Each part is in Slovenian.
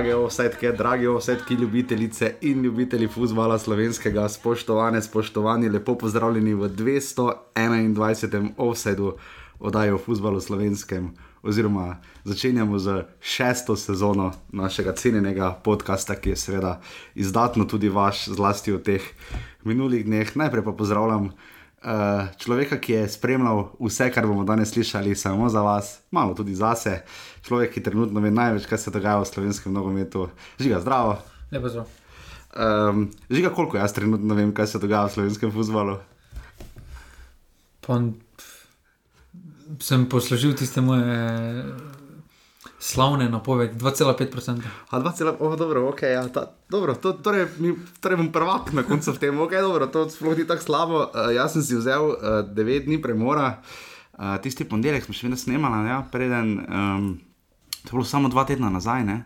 Drage offsetke, dragi offsetki, ljubitelice in ljubitelji futbola slovenskega, spoštovane, spoštovani, lepo pozdravljeni v 221. offsetu oddaje o futbalu slovenskem. Oziroma, začenjamo z šesto sezono našega cenjenega podcasta, ki je seveda izdatno tudi vaš, zlasti v teh minulih dneh. Najprej pa pozdravljam uh, človeka, ki je spremljal vse, kar bomo danes slišali, samo za vas, malo tudi za sebe. Človek, ki trenutno ve največ, kaj se dogaja v slovenskem nogometu. Žiga, zdravo. Lepo zdrav. Um, žiga, koliko jaz trenutno vem, kaj se dogaja v slovenskem futbalu. Pa, sem poslužil tiste moje slavne napovedi, 2,5%. A 2,5, oh, dobro, ok, ja, ta, dobro, to, torej, mi, torej bom prvak na koncu v tem, ok, dobro, to sploh ni tako slabo. Uh, jaz sem si vzel uh, 9 dni premora, uh, tisti ponedeljek smo še vedno snemali, ja, preden, um, to je bilo samo dva tedna nazaj, ne.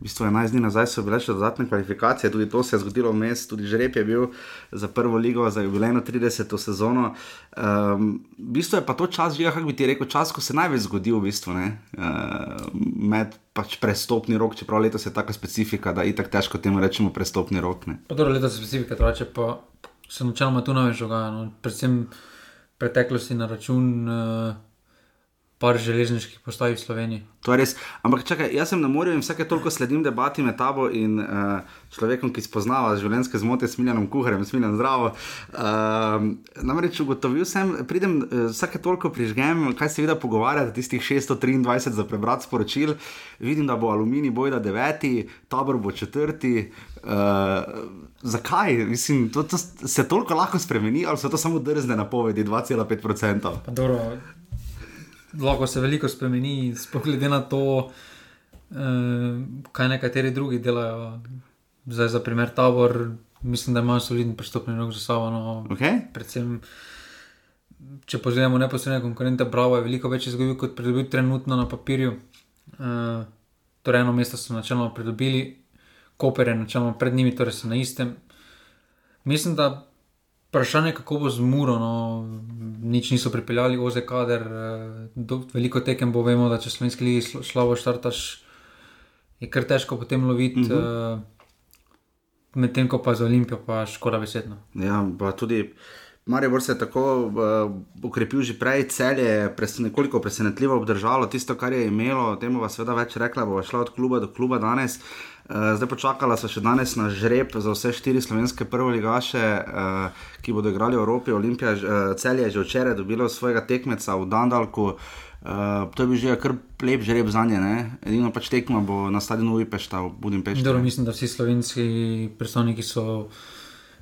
V bistvu 11 dni nazaj so bile še dodatne kvalifikacije, tudi to se je zgodilo vmes, tudi žreb je bil za prvo ligo, za jubilejno 30. sezono. Um, v bistvu je pa to čas, že kako bi ti rekel, čas, ko se največ zgodi, v bistvu, uh, med pač prestopni rok, čeprav letos je taka specifika, da je tako težko temu rečemo prestopni rok. Ne. Pa dobro, letos je specifika, drugače pa se načeloma tu največ dogaja. No. Predvsem preteklosti na račun. Uh, par železniških postaj v Sloveniji. To je res. Ampak čakaj, jaz sem na morju in vsake toliko sledim debati med tabo in uh, človekom, ki spoznava življenjske zmote, smiljenim kuharjem, smiljen zdravo. Uh, namreč ugotovil sem, pridem uh, vsake toliko prižgem, kaj se vidi pogovarjati, tistih 623 za prebrati sporočil. Vidim, da bo aluminij bojda deveti, tabor bo četrti. Uh, zakaj? Mislim, to, to se toliko lahko spremeni, ali so to samo drzne napovedi 2,5%? Lahko se veliko spremeni, glede na to, eh, kaj nekateri drugi delajo. Zdaj, za primer, tabor, mislim, da imajo solidni pristopni rok za sabo. No, okay. Predvsem, če pozivamo neposredne konkurente, Bravo je veliko več izgubil, kot pridobil trenutno na papirju. Eh, torej, eno mesto so načeloma pridobili, Koper je načeloma pred njimi, torej so na istem. Mislim, da Vprašanje je, kako bo z Muro. No, nič niso pripeljali, oze kader, eh, do, veliko tekem bo, vemo, da če slovenski ligi slabo štartaš, je kar težko potem loviti. Uh -huh. uh, Medtem ko pa za Olimpijo, pa škoda besedno. Ja, pa tudi Marijo se je tako uh, ukrepil že prej, cel je pres, nekoliko presenetljivo obdržalo tisto, kar je imelo, temu pa seveda več rekla, bo šla od kluba do kluba danes. Uh, Eh, zdaj počakala so še danes na žreb za vse štiri slovenske prvoligaše, uh, ki bodo igrali v Evropi. Olimpija uh, cel je že včeraj dobila svojega tekmeca v Dandalku. Uh, to je bil že kar lep žreb za nje, edino pač tekma bo na stadionu Ujpešta v Budimpešti. Mislim, da vsi slovenski predstavniki so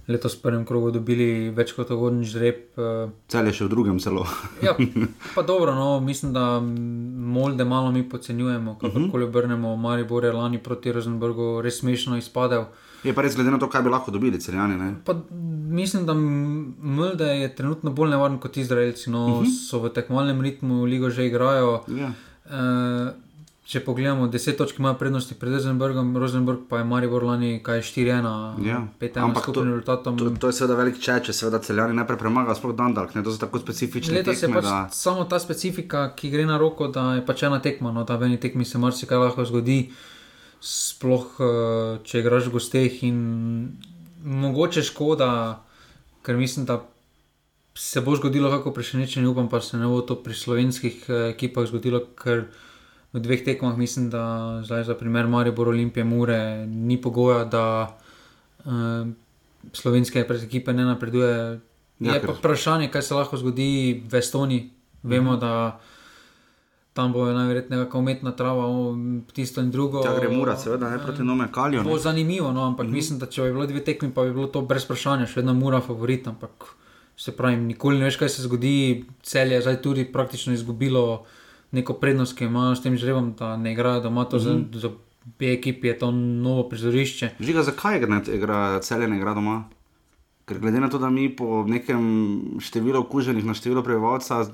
letos v prvem krogu dobili več kot ogoden žreb. Eh, Cel je še v drugem celo. ja, pa dobro, no, mislim, da molde malo mi podcenjujemo, kako uh -huh. obrnemo. Maribor je lani proti Rosenbergu res smešno izpadel. Je pa res glede na to, kaj bi lahko dobili, celjani. Mislim, da Mlde je trenutno bolj nevaren kot Izraelci. No, uh mhm. -huh. So v tekmovalnem ritmu, ligo že igrajo. Yeah. Uh, Če pogledamo, 10 točk ima prednosti pred Rosenbergom, Rosenberg pa je Maribor lani kaj 4-1, ja. 5-1 skupnim rezultatom. To, to je seveda velik če, če seveda celjani najprej premagajo, sploh Dandalk, ne, to so tako specifične Letos tekme. Pač da... Samo ta specifika, ki gre na roko, da je pač ena tekma, no ta v eni tekmi se marsikaj lahko zgodi, sploh eh, če igraš v gosteh in mogoče škoda, ker mislim, da se bo zgodilo kako prešenečenje, upam pa se ne bo to pri slovenskih eh, ekipah zgodilo, ker v dveh tekmah, mislim, da zdaj za primer Maribor Olimpije Mure ni pogoja, da uh, slovenske ekipe ne napreduje. Ja, je pa vprašanje, kaj se lahko zgodi v Estoniji. Vemo, mm da tam bo najverjetneje neka umetna trava, tisto in drugo. Ja, gre mura, seveda, ne proti nome kalijo. Bo zanimivo, no, ampak mm -hmm. mislim, da če bi bilo dve tekmi, pa bi bilo to brez vprašanja, še vedno mura favorit. Ampak se pravi, nikoli ne veš, kaj se zgodi. Cel je zdaj tudi praktično izgubilo neko prednost, ki imajo s tem žrebom, da ne igrajo doma, to mm -hmm. za, za obe ekipi je to novo prizorišče. Žiga, zakaj igra celje ne igra doma? Ker glede na to, da mi po nekem številu okuženih na število prebivalcev,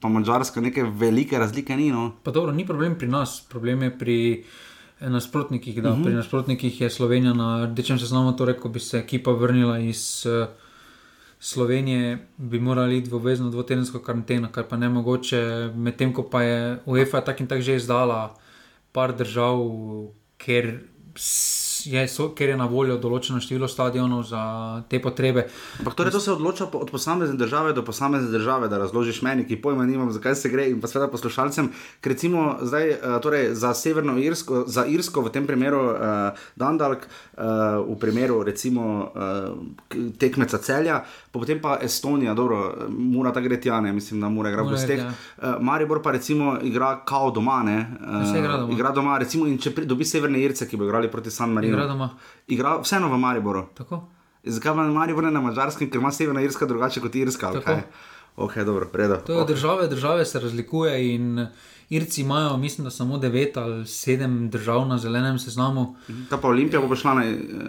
pa mačarska neke velike razlike ni. No. Pa dobro, ni problem pri nas, problem je pri nasprotnikih. Uh -huh. Pri nasprotnikih je Slovenija na rdečem seznamu, torej ko bi se ekipa vrnila iz. Uh, Slovenije bi morali iti v obvezno dvotedensko karanteno, kar pa ne mogoče, medtem ko pa je UEFA tako in tako že izdala par držav, ker je, so, ker je na voljo določeno število stadionov za te potrebe. Ampak torej to se odloča od posamezne države do posamezne države, da razložiš meni, ki pojma nimam, zakaj se gre in pa seveda poslušalcem. Ker recimo zdaj, uh, torej za Severno Irsko, za Irsko v tem primeru uh, Dandalk, uh, v primeru recimo uh, tekmeca celja, potem pa Estonija, dobro, mora ta gre tja, ne mislim, da mora igrati v steh. Uh, Maribor pa recimo igra kao doma, ne. Uh, igra doma. Igra doma, recimo, in če pri, dobi Severne Irce, ki bo igrali proti San Marinu igra doma. Igra vseeno v Mariboru. Tako. Zakaj ima Maribor na mačarskem, ker ima severna Irska drugače kot Irska? Okay. Okay, dobro, to je okay. države, države se razlikuje in Irci imajo, mislim, da samo devet ali sedem držav na zelenem seznamu. Ta pa Olimpija bo šla na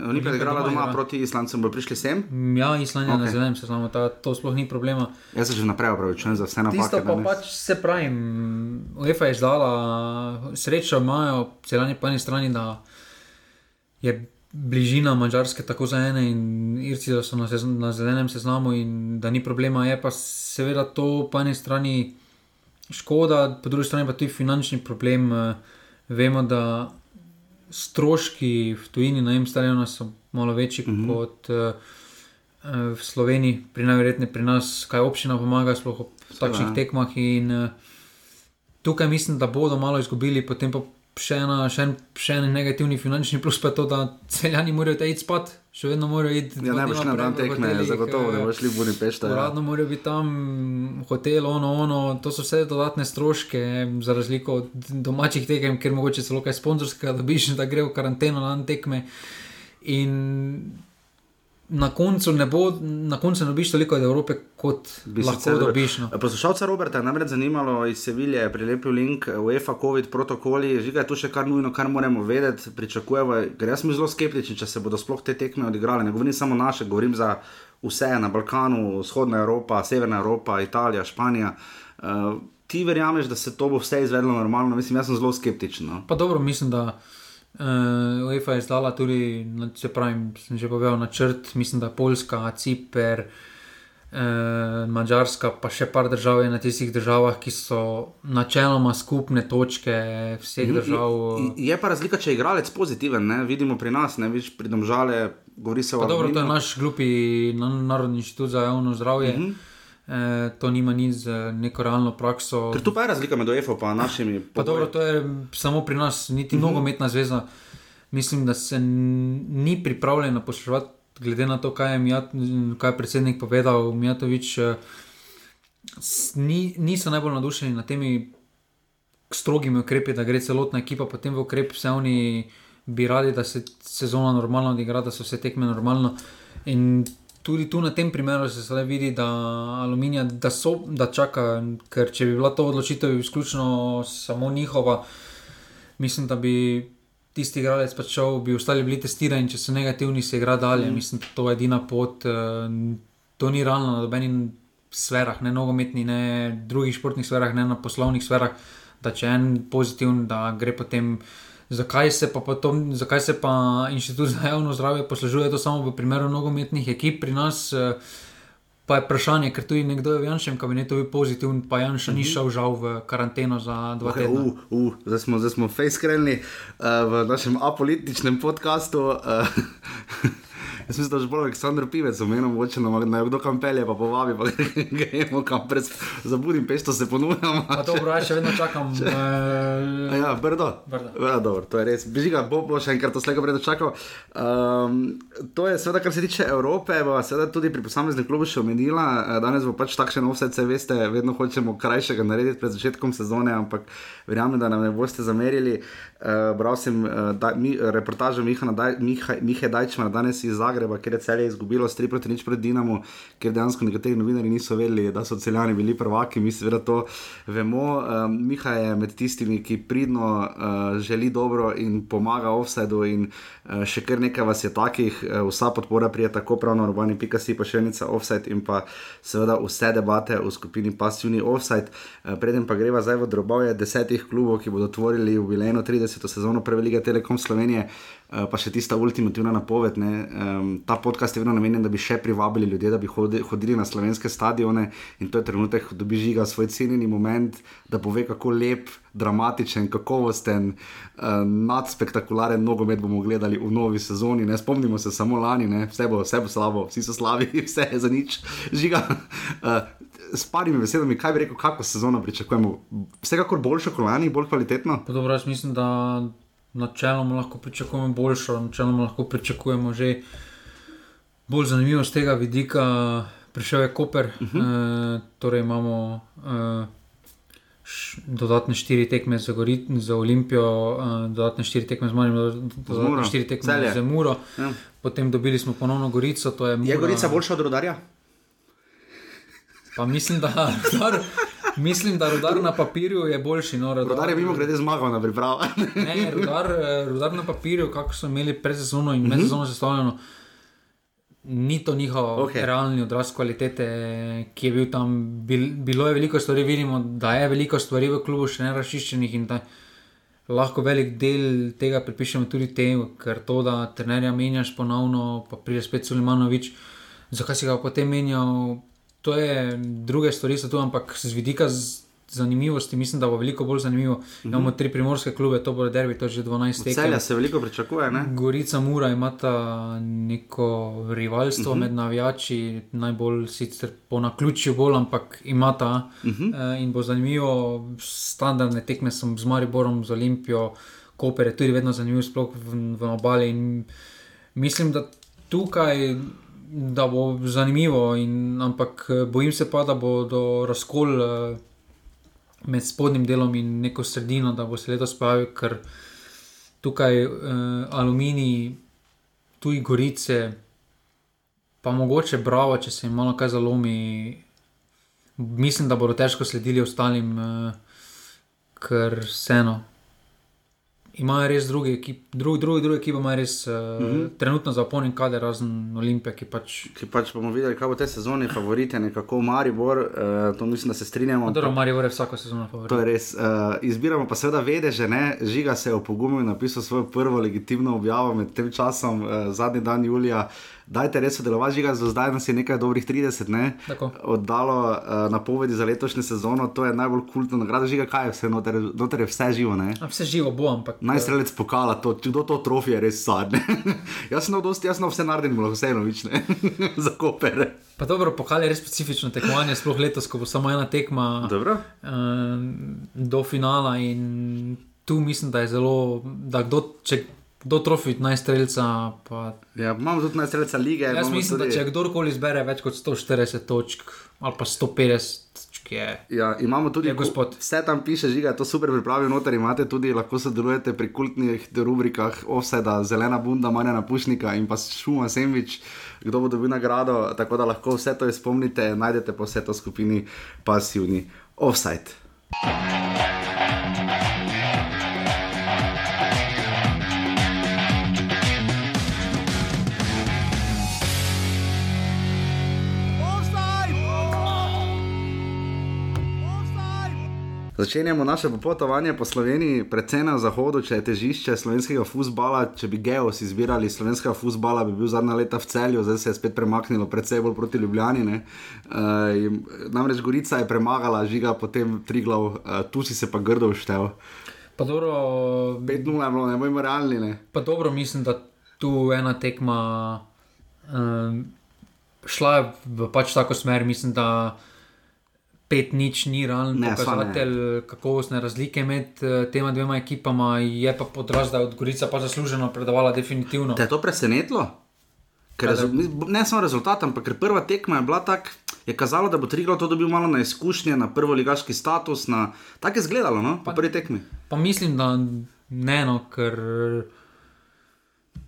Olimpijo, igrala doma igra. proti Islandcem, bo prišli sem? Ja, Islandija okay. na zelenem seznamu, ta, to sploh ni problema. Jaz se že naprej upravičujem za vse napake. Tisto pa danes. pač se pravi, UEFA je izdala, srečo imajo, celani po eni strani, da je bližina Mačarske tako za ene in Irci, da so na, sez, na zelenem seznamu in da ni problema. Je pa seveda to po eni strani škoda, po drugi strani pa tudi finančni problem. Eh, vemo, da stroški v tujini na Imstarjenu so malo večji mm -hmm. kot uh, v Sloveniji, pri najverjetneje pri nas, kaj občina pomaga, sploh v takšnih tekmah. In, uh, tukaj mislim, da bodo malo izgubili, potem pa še, ena, še, en, še en negativni finančni plus, pa je to, da celjani morajo iti spat, še vedno morajo iti. Ja, ne boš na dan tekme, zagotovo ne boš šli v Budimpešti. Ja. Uradno morajo biti tam, hotel, ono, ono, to so vse dodatne stroške, za razliko od domačih tekem, ker mogoče celo kaj sponzorskega dobiš, da gre v karanteno na dan tekme. In na koncu ne bo, na koncu ne dobiš toliko od Evrope, kot bi lahko dobiš. No. Poslušalca Roberta je namreč zanimalo iz Sevilje, prilepil link UEFA, COVID protokoli, žiga je tu še kar nujno, kar moramo vedeti, pričakujemo, ker jaz sem zelo skeptičen, če se bodo sploh te tekme odigrale. Ne govorim samo naše, govorim za vse na Balkanu, vzhodna Evropa, severna Evropa, Italija, Španija. Uh, ti verjameš, da se to bo vse izvedlo normalno? Mislim, jaz sem zelo skeptičen. No. Pa dobro, mislim, da. Uh, UEFA je izdala tudi, če pravim, sem že povedal, načrt, mislim, da Poljska, Ciper, uh, Mačarska, pa še par držav je na tistih državah, ki so načeloma skupne točke vseh držav. Je, je pa razlika, če je igralec pozitiven, ne? vidimo pri nas, ne vidiš pri domžale, govori se o. Dobro, to je naš glupi narodni inštitut za javno zdravje. Uh mhm. -huh. Eh, to nima ni z neko realno prakso. Ker tu pa je razlika med OEF in našimi. Pa dobro, to je samo pri nas, niti mhm. -huh. nogometna zveza. Mislim, da se ni pripravljena poslušati, glede na to, kaj je, Mijat, kaj je predsednik povedal. Mijatovič, eh, ni, niso najbolj nadušeni nad temi strogimi ukrepi, da gre celotna ekipa potem v ukrep, vse oni bi radi, da se sezona normalno odigra, da so vse tekme normalno. In tudi tu na tem primeru se zdaj vidi, da aluminija, da so, da čaka, ker če bi bila to odločitev izključno samo njihova, mislim, da bi tisti igralec pač šel, bi ostali bili testirani, če so negativni, se igra dalje. Mm. Mislim, da to je edina pot, eh, to ni realno na dobenih sferah, ne nogometni, ne drugih športnih sferah, ne na poslovnih sferah, da če en pozitiven, da gre potem. Zakaj se pa, potom, zakaj se pa inštitut za javno zdravje poslužuje to samo v primeru nogometnih ekip pri nas? Eh, pa je vprašanje, ker tudi nekdo je v Janšem kabinetu bil pozitiven, pa Janša ni mhm. šel žal v karanteno za dva okay, tedna. Uh, uh, zdaj smo, smo fejskreni uh, v našem apolitičnem podkastu. Uh, Jaz mislim, da je bolj Aleksandr Pivec, omenjeno, moče nam na kdo kam pelje, pa povabi, pa gremo kam pred zabudim, pesto se ponujamo. Pa to pravi, še vedno čakam. Če... Uh, ja, brdo. Brdo. Ja, dobro, to je res. Beži ga, bo, bo še enkrat to slego pred čakal. Um, to je seveda, kar se tiče Evrope, bo seveda tudi pri posameznih klubih še omenila. Eh, danes bo pač takšen offset, se veste, vedno hočemo krajšega narediti pred začetkom sezone, ampak verjamem, da nam ne boste zamerili. Uh, bral sem uh, da, mi, reportažo Miha, Miha, Miha Dajčmana danes iz Zagreba. Ker je celje izgubilo 3 proti 0 pred Dinamo, ker dejansko nekateri novinari niso vedeli, da so celjani bili prvaki, mi seveda to vemo. Um, Miha je med tistimi, ki pridno uh, želi dobro in pomaga offsetu, in uh, še kar nekaj vas je takih, uh, vsa podpora prije tako pravno, urbani pikasi, pa še enica offset in pa seveda vse debate v skupini pasivni offset. Uh, preden pa greva zdaj v drobove desetih klubov, ki bodo tvorili jubilejno 30. sezono Prve lige Telekom Slovenije. Uh, pa še tista ultimativna napoved. Um, Um, ta podcast je vedno namenjen, da bi še privabili ljudi, da bi hodi, hodili na slovenske stadione in to je trenutek, ko dobi žiga svoj cenjeni moment, da pove, kako lep, dramatičen, kakovosten, uh, nadspektakularen nogomet bomo gledali v novi sezoni. Ne spomnimo se samo lani, ne? vse bo, vse bo slabo, vsi so slabi, vse je za nič. Žiga. Uh, S parimi besedami, kaj bi rekel, kako sezono pričakujemo? Vsekakor boljšo kot lani, bolj kvalitetno. Pa dobro, jaz mislim, da načeloma lahko pričakujemo boljšo, načeloma lahko pričakujemo že bolj zanimivo z tega vidika. Prišel je Koper, uh -huh. e, torej imamo e, š, dodatne štiri tekme za, Gori, za Olimpijo, e, dodatne štiri tekme z Marijo, dodatne štiri tekme Celje. za Muro. Ja. Potem dobili smo ponovno Gorico. Je, Mura, je Gorica boljša od Rodarja? Pa mislim, da. Dar, Mislim, da rudar na papirju je boljši. No, rudar, rudar je mimo grede zmagal na pripravi. ne, rudar, rudar na papirju, kako so imeli pred sezono in mhm. sezono sestavljeno, ni to njihov okay. realni odraz kvalitete, ki je bil tam. Bil, bilo je veliko stvari, vidimo, da je veliko stvari v klubu še ne razčiščenih in da lahko velik del tega pripišemo tudi temu, ker to, da trenerja menjaš ponovno, pa pride spet Sulimanovič, zakaj si ga potem menjal to je druge stvari, so tu, ampak z vidika zanimivosti, mislim, da bo veliko bolj zanimivo. Mm -hmm. Imamo tri primorske klube, to bo derbi, to je že 12 let. Celja se veliko pričakuje. Ne? Gorica Mura ima neko rivalstvo mm -hmm. med navijači, najbolj sicer po naključju bolj, ampak ima ta mm -hmm. uh, in bo zanimivo. Standardne tekme sem z Mariborom, z Olimpijo, Koper je tudi vedno zanimiv, sploh v, v obali. Mislim, da tukaj da bo zanimivo, in, ampak eh, bojim se pa, da bo do razkol uh, med spodnjim delom in neko sredino, da bo se letos pojavil, ker tukaj uh, aluminij, tu in gorice, pa mogoče bravo, če se jim malo kaj zalomi. Mislim, da bodo težko sledili ostalim, uh, ker vseeno imajo res druge ekipe, druge, druge, druge ekipe, imajo res uh, mm -hmm. trenutno zapolnjen kader, razen Olimpije, ki pač. Ki pač bomo videli, kaj bo te sezone, favorite, nekako Maribor, uh, to mislim, da se strinjamo. Dobro, Maribor je vsako sezono favorit. To je res. Uh, izbiramo pa seveda vede, že ne, žiga se je opogumil in napisal svojo prvo legitimno objavo med tem časom, uh, zadnji dan Julija dajte res sodelovati, žiga, za zdaj nas je nekaj dobrih 30, ne? oddalo uh, napovedi za letošnjo sezono, to je najbolj kultna nagrada, žiga, kaj je vse, noter, noter je vse živo. Ne? Vse živo bo, ampak. Najstrelec pokala, to, kdo to trofi je res sad. jaz sem dosti jasno vse naredil, bilo vseeno več, ne, za kopere. Pa dobro, pokal je res specifično tekmovanje, sploh letos, ko bo samo ena tekma uh, do finala in tu mislim, da je zelo, da kdo, če kdo trofi najstrelca. Pa... Ja, imamo tudi najstrelca lige. Jaz mislim, tudi... da če kdorkoli zbere več kot 140 točk ali pa 150. Je, ja, imamo tudi gospod. Vse tam piše, žiga, to super pripravijo noter. Imate tudi, lahko sodelujete pri kultnih rubrikah Offseda, Zelena Bunda, Manja Napušnika in pa Šuma Semvič, kdo bo dobil nagrado. Tako da lahko vse to izpomnite, najdete pa vse to skupini pasivni Offside. Začenjamo naše popotovanje po Sloveniji, predvsem na zahodu, če je težišče slovenskega futbola. Če bi geos izbirali slovenskega futbola, bi bil zadnja leta v celju, zdaj se je spet premaknilo, predvsem bolj proti Ljubljani. Uh, namreč Gorica je premagala, žiga potem tri glav, uh, tu si se pa grdo uštev. Pa dobro, 5-0 je bilo, ne bojmo realni. Ne? Pa dobro, mislim, da tu ena tekma um, šla v pač tako smer, mislim, da pet nič ni realno pokazatelj kakovostne razlike med uh, tema dvema ekipama, je pa podraz, da je od Gorica pa zasluženo predavala definitivno. Te je to presenetilo? Ker ne samo rezultat, ampak ker prva tekma je bila tako, je kazalo, da bo Triglav to dobil malo na izkušnje, na prvo ligaški status, na tako je izgledalo, no, po prvi tekmi. Pa mislim, da ne, no, ker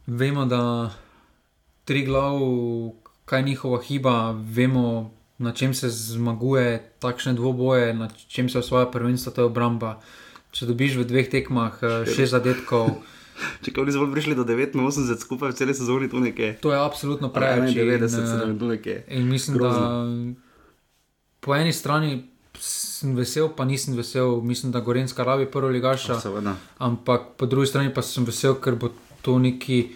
vemo, da Triglav, kaj je njihova hiba, vemo, na čem se zmaguje takšne dvoboje, na čem se osvaja prvenstvo, to je obramba. Če dobiš v dveh tekmah eh, šest zadetkov. Če bi zdaj prišli do 89, skupaj v celi sezoni, to, to je absolutno preveč. 90, in, eh, in mislim, Grozno. da po eni strani sem vesel, pa nisem vesel, mislim, da Gorenska rabi prvo ligaša. Ampak po drugi strani pa sem vesel, ker bo to neki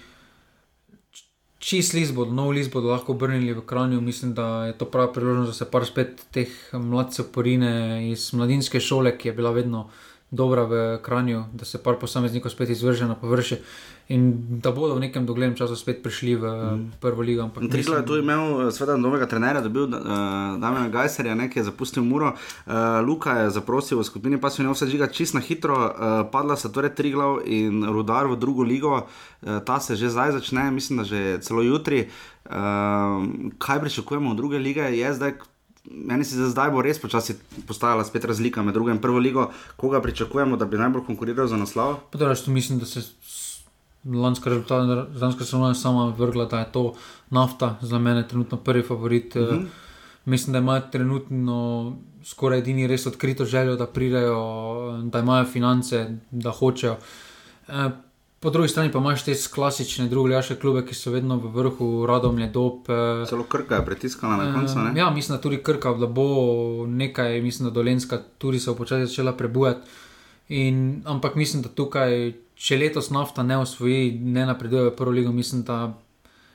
čist list bodo, nov list bodo lahko obrnili v Kranju. Mislim, da je to prava priložnost, da se par spet teh mladcev porine iz mladinske šole, ki je bila vedno dobra v Kranju, da se par posameznikov spet izvrže na površje in da bodo v nekem doglednem času spet prišli v mm. prvo ligo. Triglav je tu imel sveda novega trenerja, dobil uh, Damien Gajserja, ki je zapustil Muro. Uh, Luka je zaprosil v skupini, pa so jim vse žiga čist na hitro, uh, padla so torej Triglav in Rudar v drugo ligo, uh, ta se že zdaj začne, mislim, da že celo jutri. Uh, kaj pričakujemo od druge lige? Je zdaj meni se zdaj bo res počasi postajala spet razlika med drugo in prvo ligo, koga pričakujemo, da bi najbolj konkuriral za naslov. Podaljš, mislim, da se lanska rezultata, lanska sezona je sama vrgla, da je to nafta za mene trenutno prvi favorit. Eh. Mhm. Mislim, da imajo trenutno skoraj edini res odkrito željo, da pridejo, da imajo finance, da hočejo. Po drugi strani pa imaš te klasične druge ljaše klube, ki so vedno v vrhu, radom je dob. Celo krka je pritiskala na koncu. Ne? Ja, mislim, da tudi krka, da bo nekaj, mislim, da dolenska tudi se bo počasi začela prebujati. In, ampak mislim, da tukaj, če letos nafta ne osvoji, ne napreduje v prvo ligo, mislim, da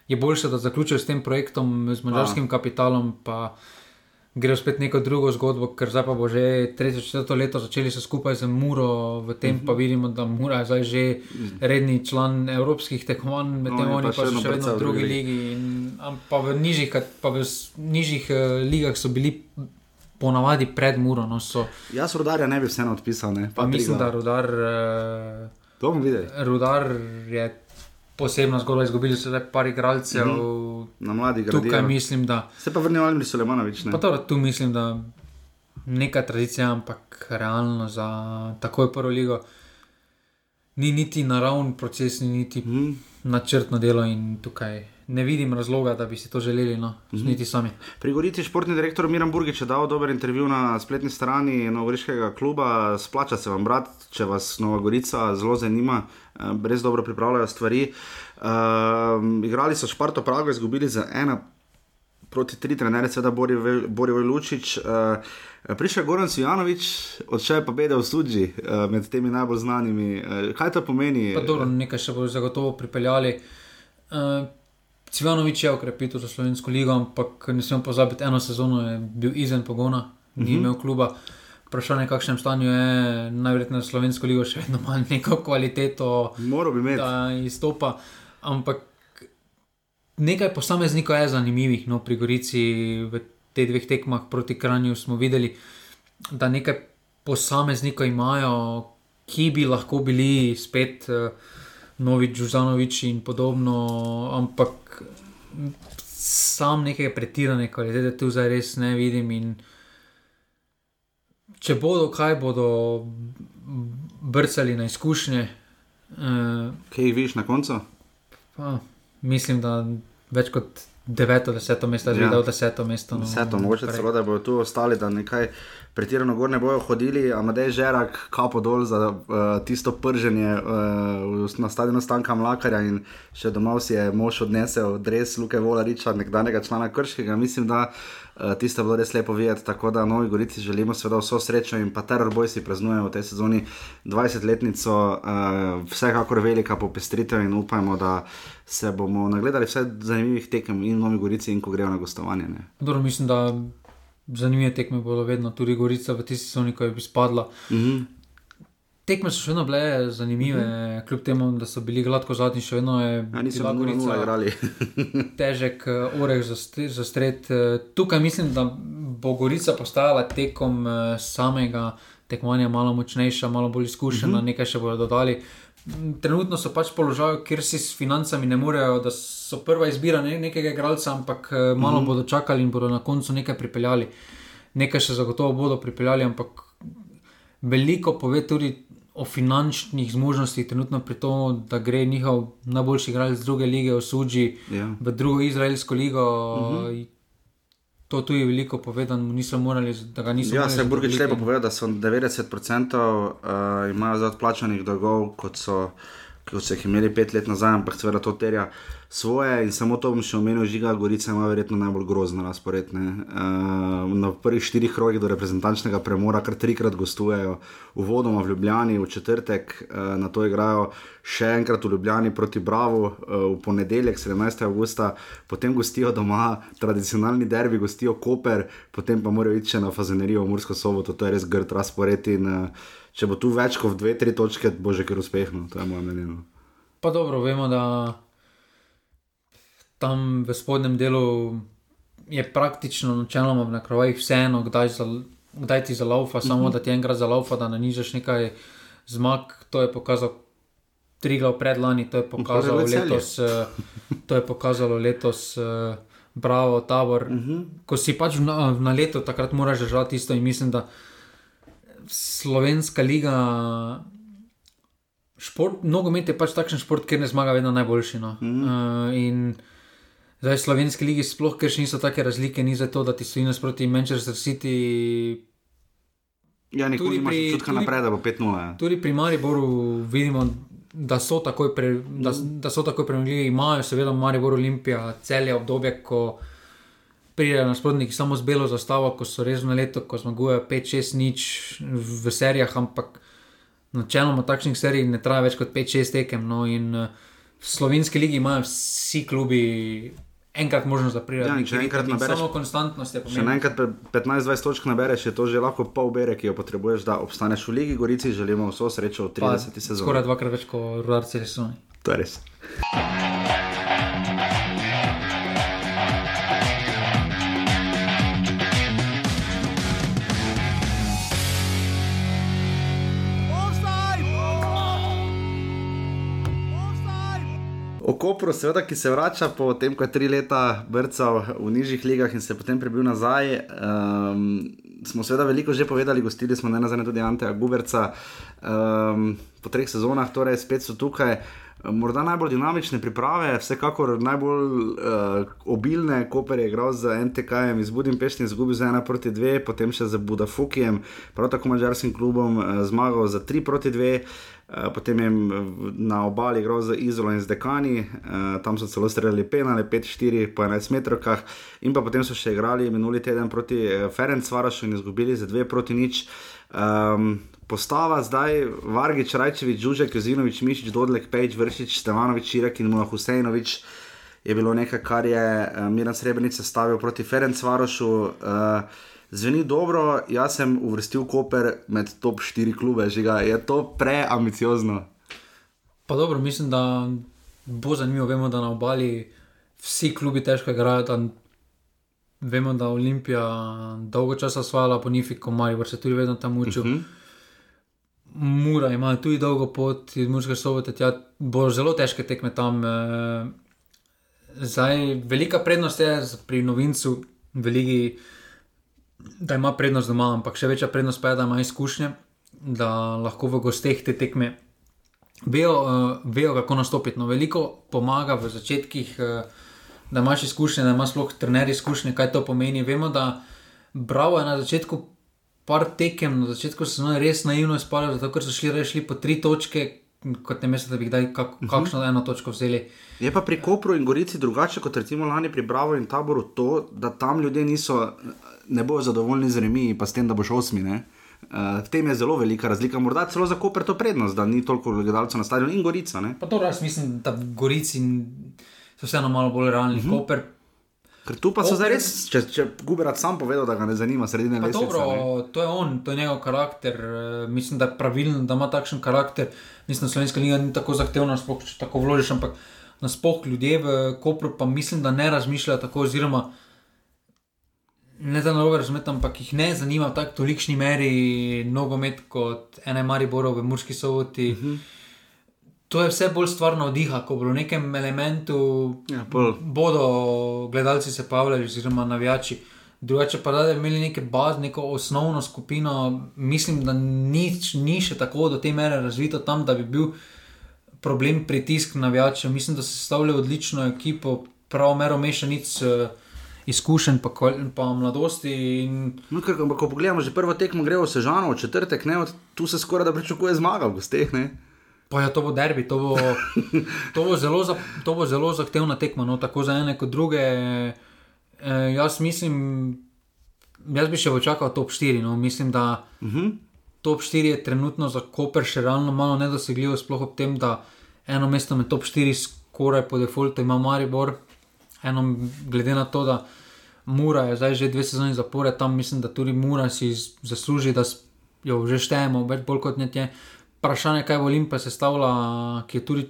je boljše, da zaključijo s tem projektom, z mačarskim kapitalom. Pa, gre spet neko drugo zgodbo, ker zdaj pa bo že tretje, četrto leto začeli se skupaj z Muro, v tem pa mhm. vidimo, da Mura je zdaj že redni član evropskih tekmovanj, medtem no, oni pa, pa so še vedno v drugi ligi. In, pa v nižjih, pa v nižjih uh, ligah so bili. Ponavadi pred Muro. No, so... Jaz rodarja ne bi vseeno odpisal. Ne? Pa pa mislim, da rudar, uh, rudar je posebna zgodba, izgubili so le par igralcev. Mm -hmm. Na mladih igralcev. Tukaj mislim, da. Se pa vrnil ali Sulemanovič. Pa to, tu mislim, da neka tradicija, ampak realno za takoj prvo ligo. Ni niti naravni proces, ni niti mm. načrtno delo in tukaj ne vidim razloga, da bi si to želeli, no, mm -hmm. niti sami. Pri Gorici športni direktor Miran Burgič je dal dober intervju na spletni strani Novogoriškega kluba. Splača se vam, brat, če vas Nova Gorica zelo zanima, eh, res dobro pripravljajo stvari. Uh, igrali so Šparto Prago, izgubili za ena. Proti tri trenere, seveda Borijo Lučič, uh, prišel je Goran Sijanovič, odšel pa Bede v Sudži uh, med temi najbolj znanimi. Uh, kaj to pomeni? Pa dobro, nekaj še bodo zagotovo pripeljali. Uh, Cvjanovič je okrepil za slovensko ligo, ampak ne smemo pozabiti, eno sezono je bil izven pogona, ni mhm. -huh. imel kluba. Vprašanje, v kakšnem stanju je, najverjetneje slovensko ligo še vedno ima neko kvaliteto, da izstopa. Ampak nekaj posameznikov je zanimivih, no, pri Gorici v teh dveh tekmah proti Kranju smo videli, da nekaj posameznikov imajo, ki bi lahko bili spet. Uh, Novi Džuzanovič in podobno, ampak sam nekaj pretirane kvalitete tu zdaj res ne vidim. In če bodo kaj, bodo brcali na izkušnje. Uh, kaj jih viš na koncu? Pa, mislim, da več kot deveto, deseto mesto, zdaj ja. je deseto mesto. No, deseto, mogoče celo da bodo tu ostali, da nekaj pretirano gor ne bojo hodili, a Madej Žerak, kapo dol za uh, tisto prženje uh, na stadionu Stanka Mlakarja in še domov si je mož odnesel dres Luke Volariča, nekdanjega člana Krškega. Mislim, da uh, tisto bilo res lepo videti, tako da Novi Gorici želimo seveda vso srečo in pa teror boj si praznujemo v tej sezoni 20-letnico, uh, vsekakor velika popestritev in upajmo, da se bomo nagledali vse zanimivih tekem in Novi Gorici in ko grejo na gostovanje. Dobro, mislim, da zanimive tekme bodo vedno, tudi Gorica v tisti sezoni, ko je bi spadla. Mm -hmm. Tekme so še vedno bile zanimive, mm -hmm. kljub temu, da so bili gladko zadnji, še vedno je bila Gorica igrali. težek uh, oreh za, za stred. Uh, tukaj mislim, da bo Gorica postajala tekom uh, samega tekmovanja malo močnejša, malo bolj izkušena, mm -hmm. nekaj še bodo dodali trenutno so pač položaj, kjer si s financami ne morejo, da so prva izbira ne, nekega igralca, ampak eh, malo mm -hmm. bodo čakali in bodo na koncu nekaj pripeljali. Nekaj še zagotovo bodo pripeljali, ampak veliko pove tudi o finančnih zmožnostih, trenutno pri tem, da gre njihov najboljši igralec druge lige v Suči, yeah. Ja. v drugo izraelsko ligo. Mm -hmm. To tu je veliko povedano, niso morali, da ga niso. Ja, se je Burgič lepo povedal, da so 90% uh, imajo za odplačanih dolgov, kot so kot so jih imeli pet let nazaj, ampak seveda to terja svoje. In samo to bom še omenil, žiga Gorica ima verjetno najbolj grozno razpored. Uh, na prvih štirih krogih do reprezentančnega premora, kar trikrat gostujejo, uvodoma v Ljubljani, v četrtek uh, na to igrajo še enkrat v Ljubljani proti Bravo, uh, v ponedeljek 17. augusta, potem gostijo doma tradicionalni derbi, gostijo Koper, potem pa morajo iti še na Fazenerijo v Mursko soboto, to je res grd razpored. In, uh, če bo tu več kot dve, tri točke, bo že kar uspešno, to je moje mnenje. No. Pa dobro, vemo, da tam v spodnjem delu je praktično načeloma na krajih vseeno, kdaj, za, kdaj ti zalaufa, samo uh mhm. -huh. da ti enkrat zalaufa, da nanižeš nekaj zmag. To je pokazal tri glav predlani, to je pokazalo letos. Eh, to je pokazalo letos. Eh, bravo, tabor. Uh mhm. -huh. Ko si pač na, na leto, takrat moraš žrati isto in mislim, da slovenska liga. Šport, nogomet je pač takšen šport, kjer ne zmaga vedno najboljši. No. Mm. Uh, in zdaj v slovenski ligi, sploh ker še niso tako razlike, ni za to, da ti stoji nasproti Manchester City. Ja, nikoli moreš čutka naprej, da bo 5-0. Ja. Tudi pri Mariboru vidimo, da so takoj, pre, da, da so takoj premljivi. Imajo seveda Maribor Olimpija celje obdobje, ko pridejo nasprotniki samo z belo zastavo, ko so res na leto, ko zmagujejo 5-6 nič v serijah, ampak načeloma takšnih serij ne traja več kot 5-6 tekem. No, in uh, v slovenski ligi imajo vsi klubi. Enkrat možno zapreti. Ja, če enkrat nabereš, samo konstantnost je pomembna. Če enkrat 15-20 točk nabereš, je to že lahko pol bere, ki jo potrebuješ, da obstaneš v Ligi Gorici. Želimo vso srečo v 30 sezoni. Skoraj dvakrat več kot Rudarci sezoni. To je res. O Kopru, seveda, ki se vrača po tem, ko je tri leta brcal v nižjih ligah in se potem prebil nazaj. Um, smo seveda veliko že povedali, gostili smo ne nazaj tudi Anteja Guberca. Um, po treh sezonah, torej spet so tukaj. Morda najbolj dinamične priprave, vsekakor najbolj uh, obilne, Koper je igral z NTK-jem iz Budimpešti, izgubil za 1 proti 2, potem še z Budafukijem, prav tako mačarskim klubom, uh, zmagal za 3 proti 2. Eh, potem je na obali igral z Izolo in z Dekani, uh, tam so celo streljali penale, 5-4 po 11 metrokah, in pa potem so še igrali minuli teden proti eh, Ferencvarašu in izgubili za 2 proti nič. Um, postava zdaj, Vargič, Rajčevič, Žužek, Jozinovič, Mišič, Dodlek, Pejč, Vršič, Stevanovič, Širek in Mula Husejnovič. Je bilo nekaj, kar je uh, Miran Srebrenic stavil proti Ferencvarošu. Uh, zveni dobro, jaz sem uvrstil Koper med top 4 klube, že ga je to preambiciozno. Pa dobro, mislim, da bo zanimivo. Vemo, da na obali vsi klubi težko igrajo. Vemo, da je Olimpija dolgo časa svala po Nifiku, Marijo se tudi vedno tam učil. Uh mhm. -huh. Mura ima tudi dolgo pot iz Murske sobote, tja bo zelo težke tekme tam. Eh, zdaj, velika prednost je pri novincu, veliki da ima prednost doma, ampak še večja prednost pa je, da ima izkušnje, da lahko v gosteh te tekme vejo, uh, vejo kako nastopiti. No, veliko pomaga v začetkih, uh, da imaš izkušnje, da imaš sploh trener izkušnje, kaj to pomeni. Vemo, da bravo je na začetku. Par tekem na začetku so se res naivno izpali, zato ker so šli rešili po tri točke, kot ne mislite, da bi kdaj kak, uh mhm. -huh. kakšno eno točko vzeli. Je pa pri Kopru in Gorici drugače kot recimo lani pri Bravo in Taboru to, da tam ljudje niso ne bojo zadovoljni z remi, pa s tem, da boš osmi. Ne? Uh, v tem je zelo velika razlika, morda celo za Koper to prednost, da ni toliko gledalcev na stadionu in Gorica. To, jaz mislim, da Gorici so vseeno malo bolj realni. Uh mhm. -huh. Koper, Ker tu pa so zdaj res, če, če Guberat sam povedal, da ga ne zanima sredina leta. Dobro, to je on, to je njegov karakter. Uh, mislim, da je pravilen, da ima takšen karakter. Mislim, da slovenska liga ni tako zahtevna, sploh če tako vložiš, ampak nasploh ljudje v Kopru pa mislim, da ne razmišljajo tako oziroma ne da narobe razumeti, ampak jih ne zanima v tako tolikšni meri nogomet kot ene Mariborov v Murski soboti. Uh mhm. -huh. To je vse bolj stvarno odiha, ko bo v nekem elementu ja, bodo gledalci se pavljali, oziroma navijači. Drugače pa da bi imeli neke baz, neko osnovno skupino, mislim, da nič, ni še tako do te mere razvito tam, da bi bil problem pritisk navijačev. Mislim, da se sestavlja odlično ekipo, prav mero mešanic. Uh, izkušenj, pa, pa mladosti. In... No, ker, ko pogledamo, že prvo tekmo gre v Sežano, v četrtek, ne, tu se skoraj da pričakuje zmaga v gosteh. Pa ja, to bo derbi, to bo, to bo, zelo, za, to bo zelo zahtevna tekma, no, tako za ene kot druge. E, jaz mislim, jaz bi še počakal top 4. No, mislim, da uh -huh. top 4 je trenutno za Koper še realno malo nedosegljivo, sploh ob tem, da eno mesto med top 4 skoraj po defaultu ima Maribor. Eno, glede na to, da Mura je zdaj že dve sezoni zapored, tam mislim, da tudi Mura si zasluži, da jo že štejemo, več bolj kot nekje. Vprašanje, kaj bo Olimpija sestavila, ki je tudi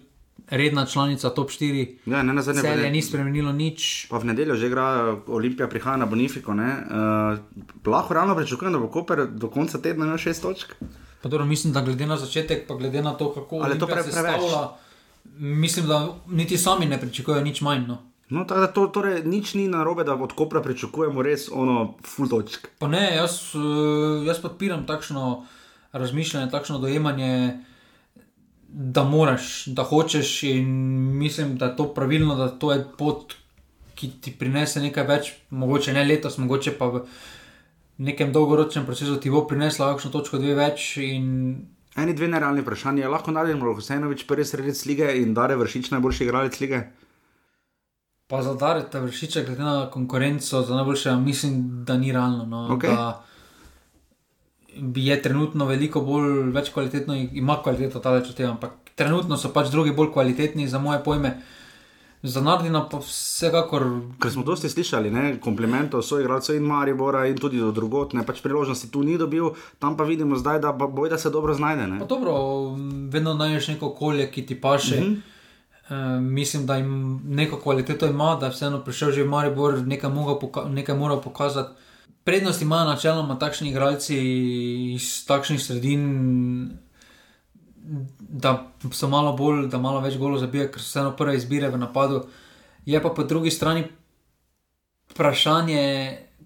redna članica top 4. Ja, ne, zadnje Celje ni spremenilo nič. Pa v nedeljo že igra Olimpija, prihaja na Bonifiko. Uh, lahko realno pričakujem, da bo Koper do konca tedna imel šest točk. Pa dobro, mislim, da glede na začetek, pa glede na to, kako je to pre- preveč? Mislim, da niti sami ne pričakujejo nič manj. No. No, tako da to, torej, nič ni narobe, da od Kopra pričakujemo res ono full točk. Pa ne, jaz, eh, jaz podpiram takšno razmišljanje, takšno dojemanje, da moraš, da hočeš in mislim, da je to pravilno, da to je pot, ki ti prinese nekaj več, mogoče ne letos, mogoče pa v nekem dolgoročnem procesu ti bo prinesla kakšno točko, dve več. In Eni dve nerealni vprašanji. Je lahko naredimo Husejnovič prvi sredec lige in Dare Vršič najboljši igralec lige? pa za Dareta vršiča, glede na konkurenco, za najboljše, mislim, da ni realno. No, Okej. da je trenutno veliko bolj, več kvalitetno, ima kvaliteto ta več od tega, ampak trenutno so pač drugi bolj kvalitetni za moje pojme. Za Nardina pa vsekakor Ker smo dosti slišali, ne, komplimentov so igralcev in Maribora in tudi do drugot, ne pač priložnosti tu ni dobil, tam pa vidimo zdaj, da pa boj, da se dobro znajde. Ne. Pa dobro, vedno najdeš neko okolje, ki ti paše. Mm -hmm. Uh, mislim, da jim neko kvaliteto ima, da je vseeno prišel že v Maribor, nekaj, poka nekaj moral pokazati. Prednost imajo načeloma takšni igralci iz takšnih sredin, da so malo bolj, da malo več golo zabijajo, ker so vseeno prve izbire v napadu. Je pa po drugi strani vprašanje,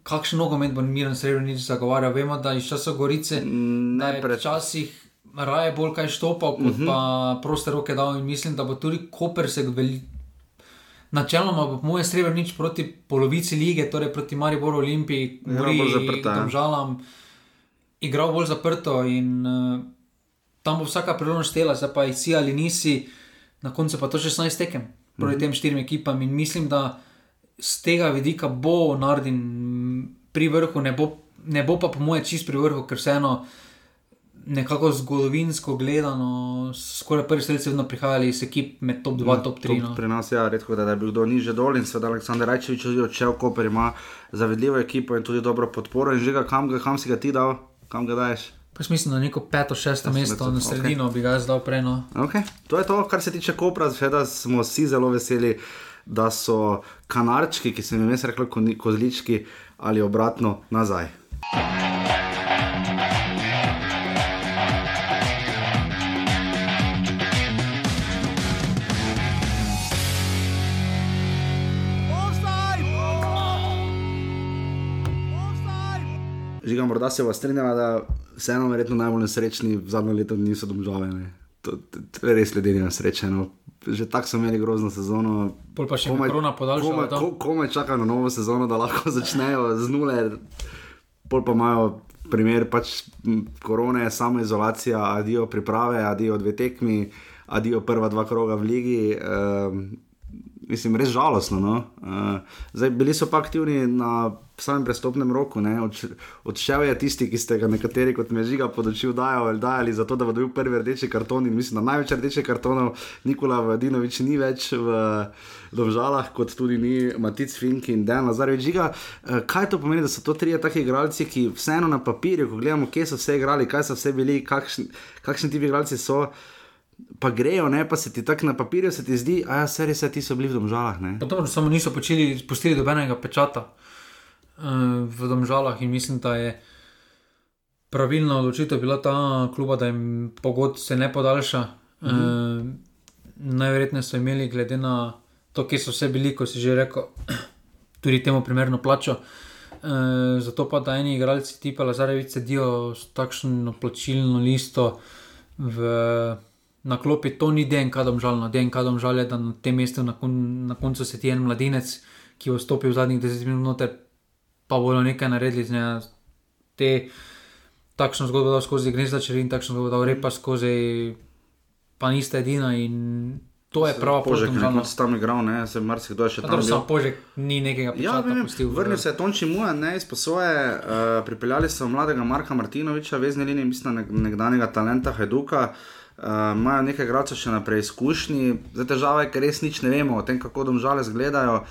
kakšen nogomet bo Miren Srebrenic zagovarjal. Vemo, da iz časov Gorice pred včasih raje bolj kaj štopal, kot uh -huh. pa proste roke dal. In mislim, da bo tudi Koper se veli. Načeloma bo moje srebrnič proti polovici lige, torej proti Mariboru Olimpiji, bolj zaprta, ja. Domžalam, igral bolj zaprto in uh, tam bo vsaka priložnost štela, zdaj pa si ali nisi, na koncu pa to 16 tekem proti tem štirim ekipam in mislim, da z tega vidika bo Nardin pri vrhu, ne bo, ne bo pa po moje čist pri vrhu, ker vseeno nekako zgodovinsko gledano, skoraj prvi strelci vedno prihajali iz ekip med top 2, top 3. No. Pri nas je ja, redko, da, da je bil kdo niže dol in seveda Aleksandr Rajčevič tudi odšel, Koper ima zavedljivo ekipo in tudi dobro podporo. In že ga kam, ga, kam si ga ti dal, kam ga daješ? Pa mislim, da neko peto, šesto Ja, mesto na sredino okay. bi ga jaz dal prej. No. Okay. To je to, kar se tiče Kopra, seveda smo vsi zelo veseli, da so kanarčki, ki se jim je vmes reklo koni- kozlički ali obratno nazaj. Morda se vas strinjala, da vseeno verjetno najbolj nesrečni v zadnjem letu niso domžale. ne. To, to, to je res ljudje nesrečeno. Že tako so imeli grozno sezono. Pol pa še korona podaljšala komaj, to. ko, komaj čakajo na novo sezono, da lahko začnejo z nule, pol pa imajo primer pač korone, samo izolacija, adijo priprave, adijo dve tekmi, adijo prva dva kroga v ligi. Um, mislim, res žalostno. No? Uh, zdaj, bili so pa aktivni na samem prestopnem roku. Odš- Odšel je tisti, ki ste ga nekateri kot mežiga podočil dajali, dajali zato, da bo dobil prvi rdeči karton. In mislim, da največ rdečih kartonov Nikola Vladinovič ni več v Domžalah, kot tudi ni Matic Fink in Dan Lazarevič. Žiga, eh, kaj to pomeni, da so to trije taki igralci, ki vseeno na papirju, ko gledamo, kje so vse igrali, kaj so vse bili, kakšni, kakšni ti igralci so. Pa grejo, ne, pa se ti tako na papirju se ti zdi, a ja, se res, ti so bili v domžalah. Dobro, samo niso počeli, spustili dobenega pečata uh, v domžalah in mislim, da je pravilna odločitev bila ta kluba, da jim pogod se ne podaljša. Mm -hmm. uh, najverjetneje so imeli, glede na to, kje so vse bili, ko si že rekel, tudi temu primerno plačo. Uh, zato pa, da eni igralci tipa Lazarevič sedijo s takšno plačilno listo v, na klopi, to ni DNK domžalno. DNK domžal je, da na tem mestu na, kon, na koncu se ti en mladinec, ki bo stopil v zadnjih 10 minut noter, pa bodo nekaj naredili z njega. Te, takšno zgodbo dal skozi Gnezda Čerin, takšno zgodbo dal Repa skozi pa nista edina in to je prava Požek, pot. nekdo si tam igral, ne, se marsikdo je še tam. Samo požek ni nekega Ja, vem, pustil. vrnil se je Tonči Muja, ne iz posoje, uh, pripeljali so mladega Marka Martinoviča, vezni linije, mislim, nek, nekdanjega talenta Hajduka. Uh, imajo nekaj gradcev še naprej izkušnji, zdaj težava je, ker res nič ne vemo o tem, kako domžale izgledajo.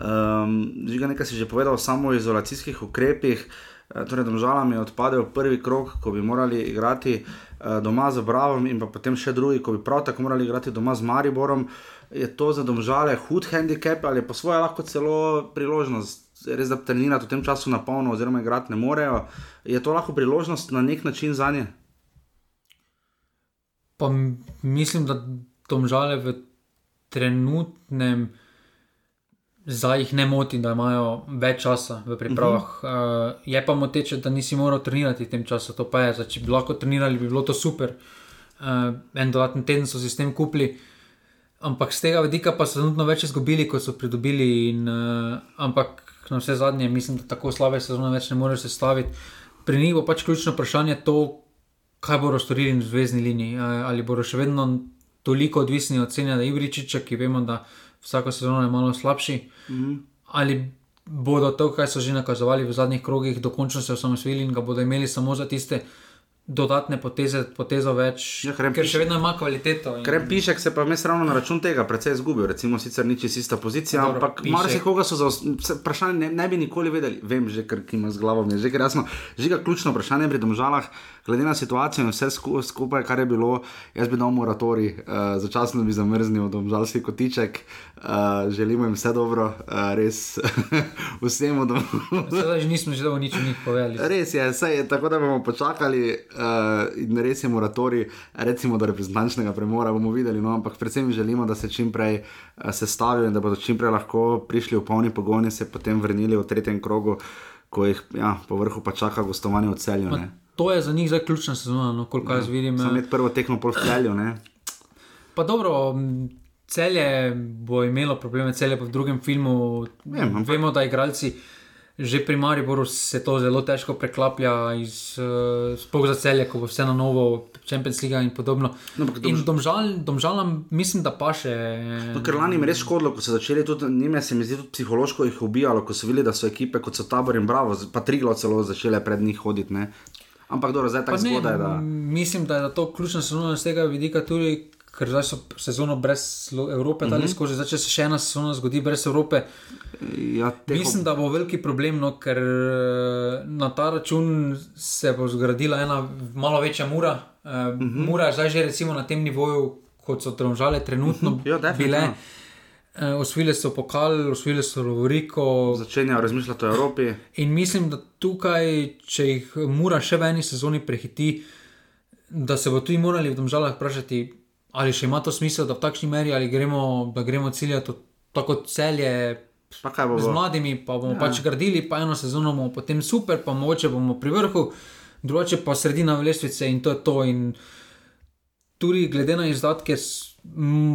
Um, Žiga nekaj si že povedal o samoizolacijskih ukrepih. Uh, torej, domžalam je odpadel prvi krok, ko bi morali igrati uh, doma z Bravom, in pa potem še drugi, ko bi prav tako morali igrati doma z Mariborom. Je to za domžale hud handicap ali pa svoje lahko celo priložnost, res da trenirati v tem času na polno, oziroma igrati ne morejo. Je to lahko priložnost na nek način za nje? Pa mislim, da domžale v trenutnem zdaj jih ne moti, da imajo več časa v pripravah. Uh -huh. uh, je pa moteče, da nisi moral trenirati v tem času, to pa je. Zdaj, če bi lahko trenirali, bi bilo to super. Uh, en dodaten teden so si s tem kupili. Ampak z tega vidika pa so trenutno več izgubili, kot so pridobili. In, uh, ampak na vse zadnje, mislim, da tako slabe sezone več ne moreš sestaviti. Pri njih bo pač ključno vprašanje to, kaj bodo storili v zvezdni liniji. Uh, ali bodo še vedno toliko odvisni od cene Ibričiča, ki vemo, da vsako sezono je malo slabši. Mm -hmm. Ali bodo to, kar so že nakazovali v zadnjih krogih, dokončno se osamosvojili in ga bodo imeli samo za tiste. Dodatne poteze, potezo več, Ja, ker piše- še vedno ima kvaliteto. in- Krem Pišek se pa mes ravno na račun tega precej izgubil, recimo sicer ni čisto ista pozicija, Dobro, ampak Pišek- marsikoga so za vprašanje ne, ne bi nikoli vedeli. Vem že, ker ima z glavo, mi je že ker jasno. Žiga ključno vprašanje pri domžalah, glede na situacijo in vse sku, skupaj, kar je bilo, jaz bi dal moratorij, uh, začasno bi zamrznil domžalski kotiček, uh, želimo jim vse dobro, uh, res vsemu dom. Zdaj že nismo že dolgo nič o njih povedali. Res je, saj je tako, da bomo počakali uh, in res je moratorij, recimo do reprezentančnega premora, bomo videli, no, ampak predvsem želimo, da se čim prej uh, sestavijo in da bodo čim prej lahko prišli v polni pogon in se potem vrnili v tretjem krogu, ko jih ja, po vrhu pa čaka gostovanje v celju. Ne. To je za njih zdaj ključna sezona, no, koliko jaz vidim. Sam imeti prvo tekmo pol celju, ne. Pa dobro, celje bo imelo probleme, celje pa v drugem filmu. Vem, ampak- Vemo, da igralci že pri Mariboru se to zelo težko preklaplja, iz, uh, sploh za celje, ko bo vse na novo, Champions League in podobno. No, ampak in domžal, domžalam mislim, da pa še. No, ker lani jim je res škodilo, ko so začeli tudi njime, se mi zdi, tudi psihološko jih ubijalo, ko so videli, da so ekipe kot so Tabor in Bravo, pa Triglo celo začele pred njih hoditi. Ne. Ampak dobro, zdaj tako zgodaj, da. Mislim, da je to ključna sezona z tega vidika tudi. Ker zdaj so sezono brez Evrope dali uh Mhm. -huh. skozi, zdaj če se še ena sezona zgodi brez Evrope, Ja, teho- Mislim, da bo veliki problem, no, ker eh, na ta račun se bo zgradila ena malo večja mura. Uh, uh Mhm. -huh. Mura je zdaj že recimo na tem nivoju, kot so Tromžale trenutno Ja, definitivno. bile. Uh, osvojili so pokal, osvojili so Lovoriko. začenjajo razmišljati o Evropi. In mislim, da tukaj, če jih mura še v eni sezoni prehiti, da se bo tudi morali v Domžalah vprašati, ali še ima to smisel, da v takšni meri ali gremo, da gremo ciljati tako celje. Pa kaj bo Z mladimi pa bomo ja. pač gradili, pa eno sezono bomo potem super, pa mogoče bomo pri vrhu, drugače pa sredina lestvice in to je to. In tudi glede na izdatke,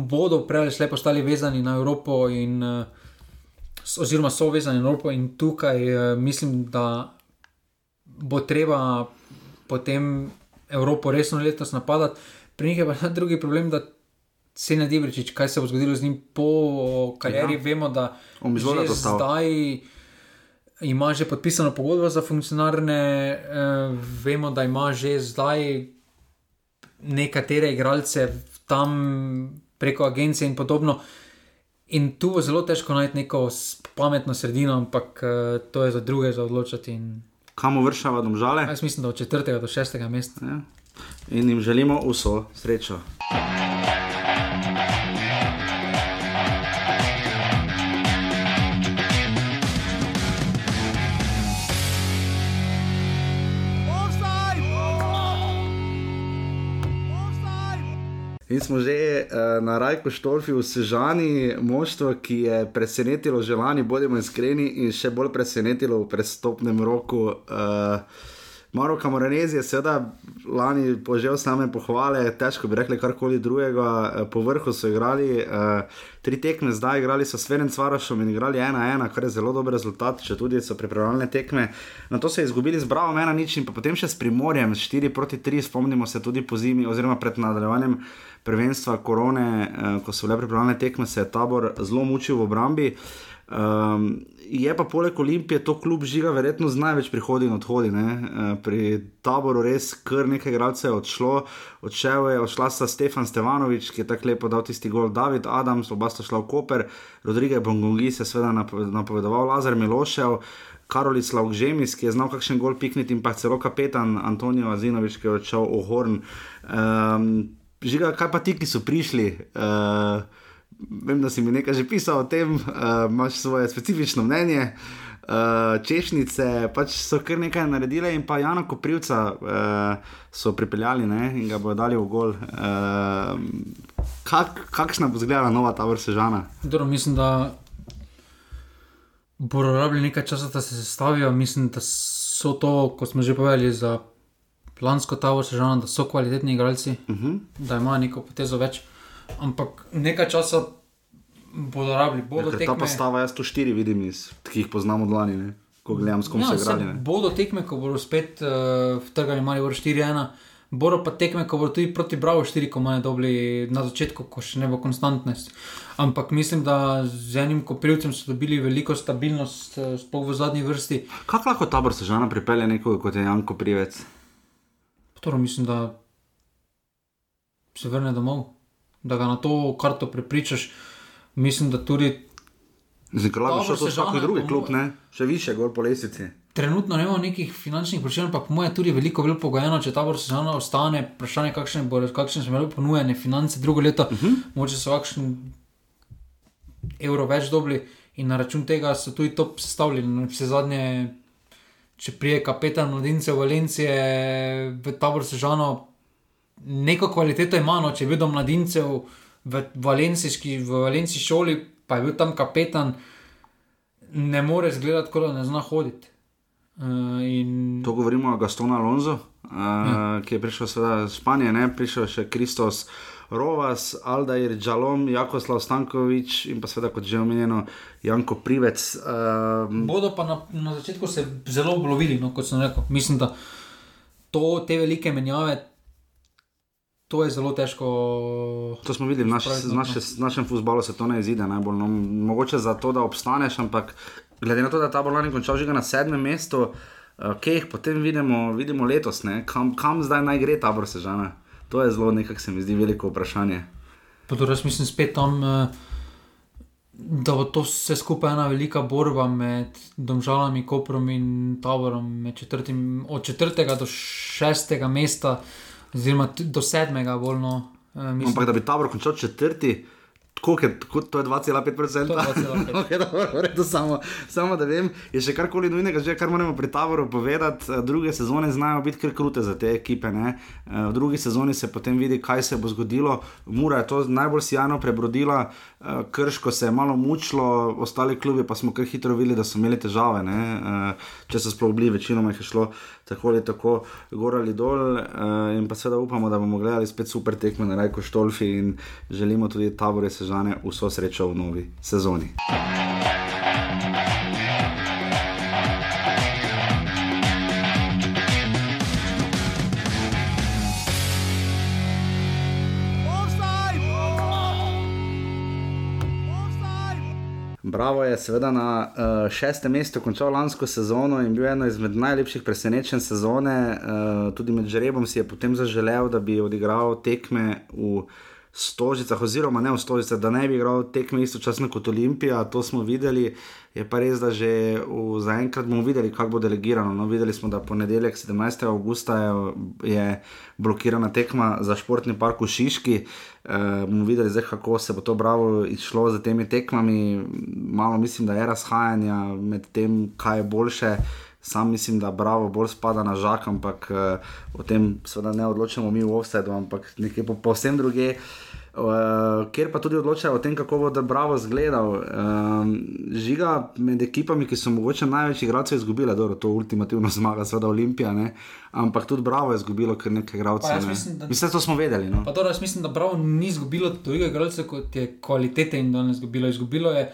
bodo prej ali slej postali vezani na Evropo, in, eh, oziroma so vezani na Evropo, in tukaj eh, mislim, da bo treba potem Evropo resno letos napadati. Pri njih je pa ta drugi problem, da se ne Dibričič, kaj se bo zgodilo z njim po karieri. Ja. Vemo, da ostal. zdaj ima že podpisano pogodbo za funkcionarne, eh, vemo, da ima že zdaj nekatere igralce tam preko agencije in podobno. In tu bo zelo težko najti neko pametno sredino, ampak eh, to je za druge za odločati. In Kam vršava domžale? jaz mislim, da od četrtega do šestega mesta. Ja. In jim želimo vso srečo. In smo že uh, na Rajku Štolfi v Sežani, moštvo, ki je presenetilo že lani, bodimo iskreni, in še bolj presenetilo v prestopnem roku. Uh, Maro Kamoranezi je seveda lani požel same pohvale, težko bi rekli karkoli drugega, eh, po vrhu so igrali uh, tri tekme, zdaj igrali so s Ferenc Varošom in igrali ena ena, kar je zelo dober rezultat, če tudi so pripravljalne tekme. Na to je izgubili z Bravo, ena nič in potem še s Primorjem, 4 proti 3, spomnimo se tudi po zimi oziroma pred nadaljevanjem prvenstva korone, uh, ko so bile pripravljalne tekme, se je tabor zelo mučil v obrambi. Um, je pa poleg Olimpije to klub žiga, verjetno z največ prihodi in odhodi. Ne? Uh, pri taboru res kar nekaj gradcev je odšlo, odšel je, odšla sta Stefan Stevanovič, ki je tako lepo dal tisti gol, David Adams, oba sta šla v Koper, Rodrige Bongongi se je seveda napovedoval, Lazar Milošev. Karolic Laugžemis, ki je znal kakšen gol pikniti, in pa celo kapetan Antonijo Azinovič, ki je odšel v Horn. Um, žiga, kaj pa ti, ki so prišli? Uh, vem, da si mi nekaj že pisal o tem, uh, imaš svoje specifično mnenje. Uh, češnice pač so kar nekaj naredile, in pa Jana Koprivca uh, so pripeljali ne, in ga bodo dali v gol. Uh, kak, kakšna bo zgledala nova ta vrsta žana? Dobro, mislim, da bodo rabili nekaj časa, da se sestavijo. Mislim, da so to, kot smo že povedali, za plansko ta vrsta žana, da so kvalitetni igralci, uh Mhm. -huh. da imajo neko potezo več ampak nekaj časa bodo rabili, bodo ja, tekme. Ta postava, jaz to štiri vidim, iz, ki jih poznam od lani, ne? ko gledam, s kom ja, se igrajo. Bodo tekme, ko bodo spet uh, vtrgali mali vrh 4-1. Bodo pa tekme, ko bodo tudi proti Bravo 4, ko imajo dobri na začetku, ko še ne bo konstantnost. Ampak mislim, da z enim koprilcem so dobili veliko stabilnost, uh, sploh v zadnji vrsti. Kako lahko tabor se žena pripelje nekoga kot je Janko Privec? Torej, mislim, da se vrne domov da ga na to karto prepričaš. Mislim, da tudi. Zgoraj šel so še drugi klub, ne? še više, gor po lesici. Trenutno nimamo nekih finančnih vprašanj, ampak moje je tudi veliko bolj pogojeno, če ta znano ostane, vprašanje, kakšne, bo, kakšne so bile ponujene finance drugo leto, uh -huh. moče so kakšen evro več dobili in na račun tega so tudi to sestavljeni. Vse zadnje, če prije kapetan mladince v Valencije, v tabor sežano, neko kvaliteto ima, no, če je bil do mladincev v Valencijski, v Valencijski šoli, pa je bil tam kapetan, ne more zgledati, kot da ne zna hoditi. Uh, in... To govorimo o Gastonu Alonso, uh, ja. ki je prišel iz Španije, ne prišel še Kristos. Rovas, Aldair, Džalom, Jakoslav Stankovič in pa seveda, kot že omenjeno, Janko Privec. Um... Bodo pa na, na začetku se zelo oblovili, no, kot sem rekel. Mislim, da to, te velike menjave, to je zelo težko. To smo videli, naš, z naše, našem futbalu se to ne izide najbolj. No, mogoče zato, da obstaneš, ampak glede na to, da je ta bolani končal že na sedmem mestu, uh, kje jih potem vidimo, vidimo letos, kam, kam zdaj naj gre ta brse žene. To je zelo nekaj, se mi zdi veliko vprašanje. Pa torej, mislim, spet tam. Uh... Da bo to vse skupaj ena velika borba med Domžalami, Koprom in Taborom, četrtim, od četrtega do šestega mesta, oziroma do sedmega, bolj no. Uh, Ampak da bi tabor končal četrti, koliko je to? Je 2,5%. okay, samo, samo da vem, je še karkoli nujnega, že kar moramo pri taboru povedati. Druge sezone znajo biti kar krute za te ekipe. Ne? V drugi sezoni se potem vidi, kaj se bo zgodilo. Mura je to najbolj sjajno prebrodila, krško se je malo mučilo, ostali klubi pa smo kar hitro videli, da so imeli težave. Ne? Če so sploh bili, večinoma jih je šlo tako ali tako gor ali dol. In pa seveda upamo, da bomo gledali spet super tekme na Rajko Štolfi in želimo tudi tabore. Sežane vso srečo v novi sezoni. Bravo je seveda na uh, šestem mestu končal lansko sezono in bil eno izmed najlepših presenečenj sezone. Uh, tudi med žrebom si je potem zaželel, da bi odigral tekme v stožicah, oziroma ne v stožicah, da ne bi igral tekme istočasno kot Olimpija, to smo videli. Je pa res, da že zaenkrat bomo videli, kako bo delegirano. No, videli smo, da ponedeljek 17. augusta je, je blokirana tekma za športni park v Šiški. E, bomo videli, zdaj, kako se bo to bravo išlo z temi tekmami. Malo mislim, da je razhajanja med tem, kaj je boljše. Sam mislim, da Bravo bolj spada na žak, ampak uh, o tem seveda ne odločamo mi v offsetu, ampak nekje po, povsem druge. uh, kjer pa tudi odločajo o tem, kako bo Bravo izgledal. Um, žiga med ekipami, ki so mogoče največ igralcev izgubile, dobro, to ultimativno zmaga, seveda Olimpija, ne? ampak tudi Bravo je izgubilo kar nekaj igralcev. Ne? Mislim, da... mislim, da to smo vedeli. No? Dobro, jaz mislim, da Bravo ni izgubilo toliko igralcev, kot je kvalitete in danes izgubilo. izgubilo je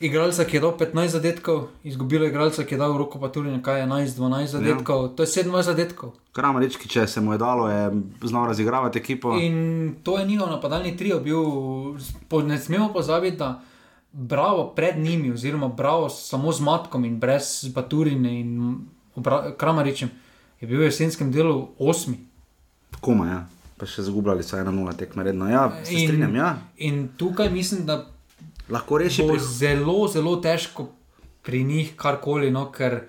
igralca, ki je dal 15 zadetkov, izgubilo igralca, ki je dal roko pa tudi nekaj 11-12 zadetkov, ja. to je 17 zadetkov. Kram reči, če se mu je dalo, je znal razigravati ekipo. In to je njihov napadalni trio bil, ne smemo pozabiti, da bravo pred njimi, oziroma bravo samo z matkom in brez baturine in kram reči, je bil v jesenskem delu osmi. Koma, ja. Pa še zgubljali so eno nula tekme redno. Ja, se in, strinjam, ja. In tukaj mislim, da lahko reši. Pri... Zelo, zelo težko pri njih karkoli, no, ker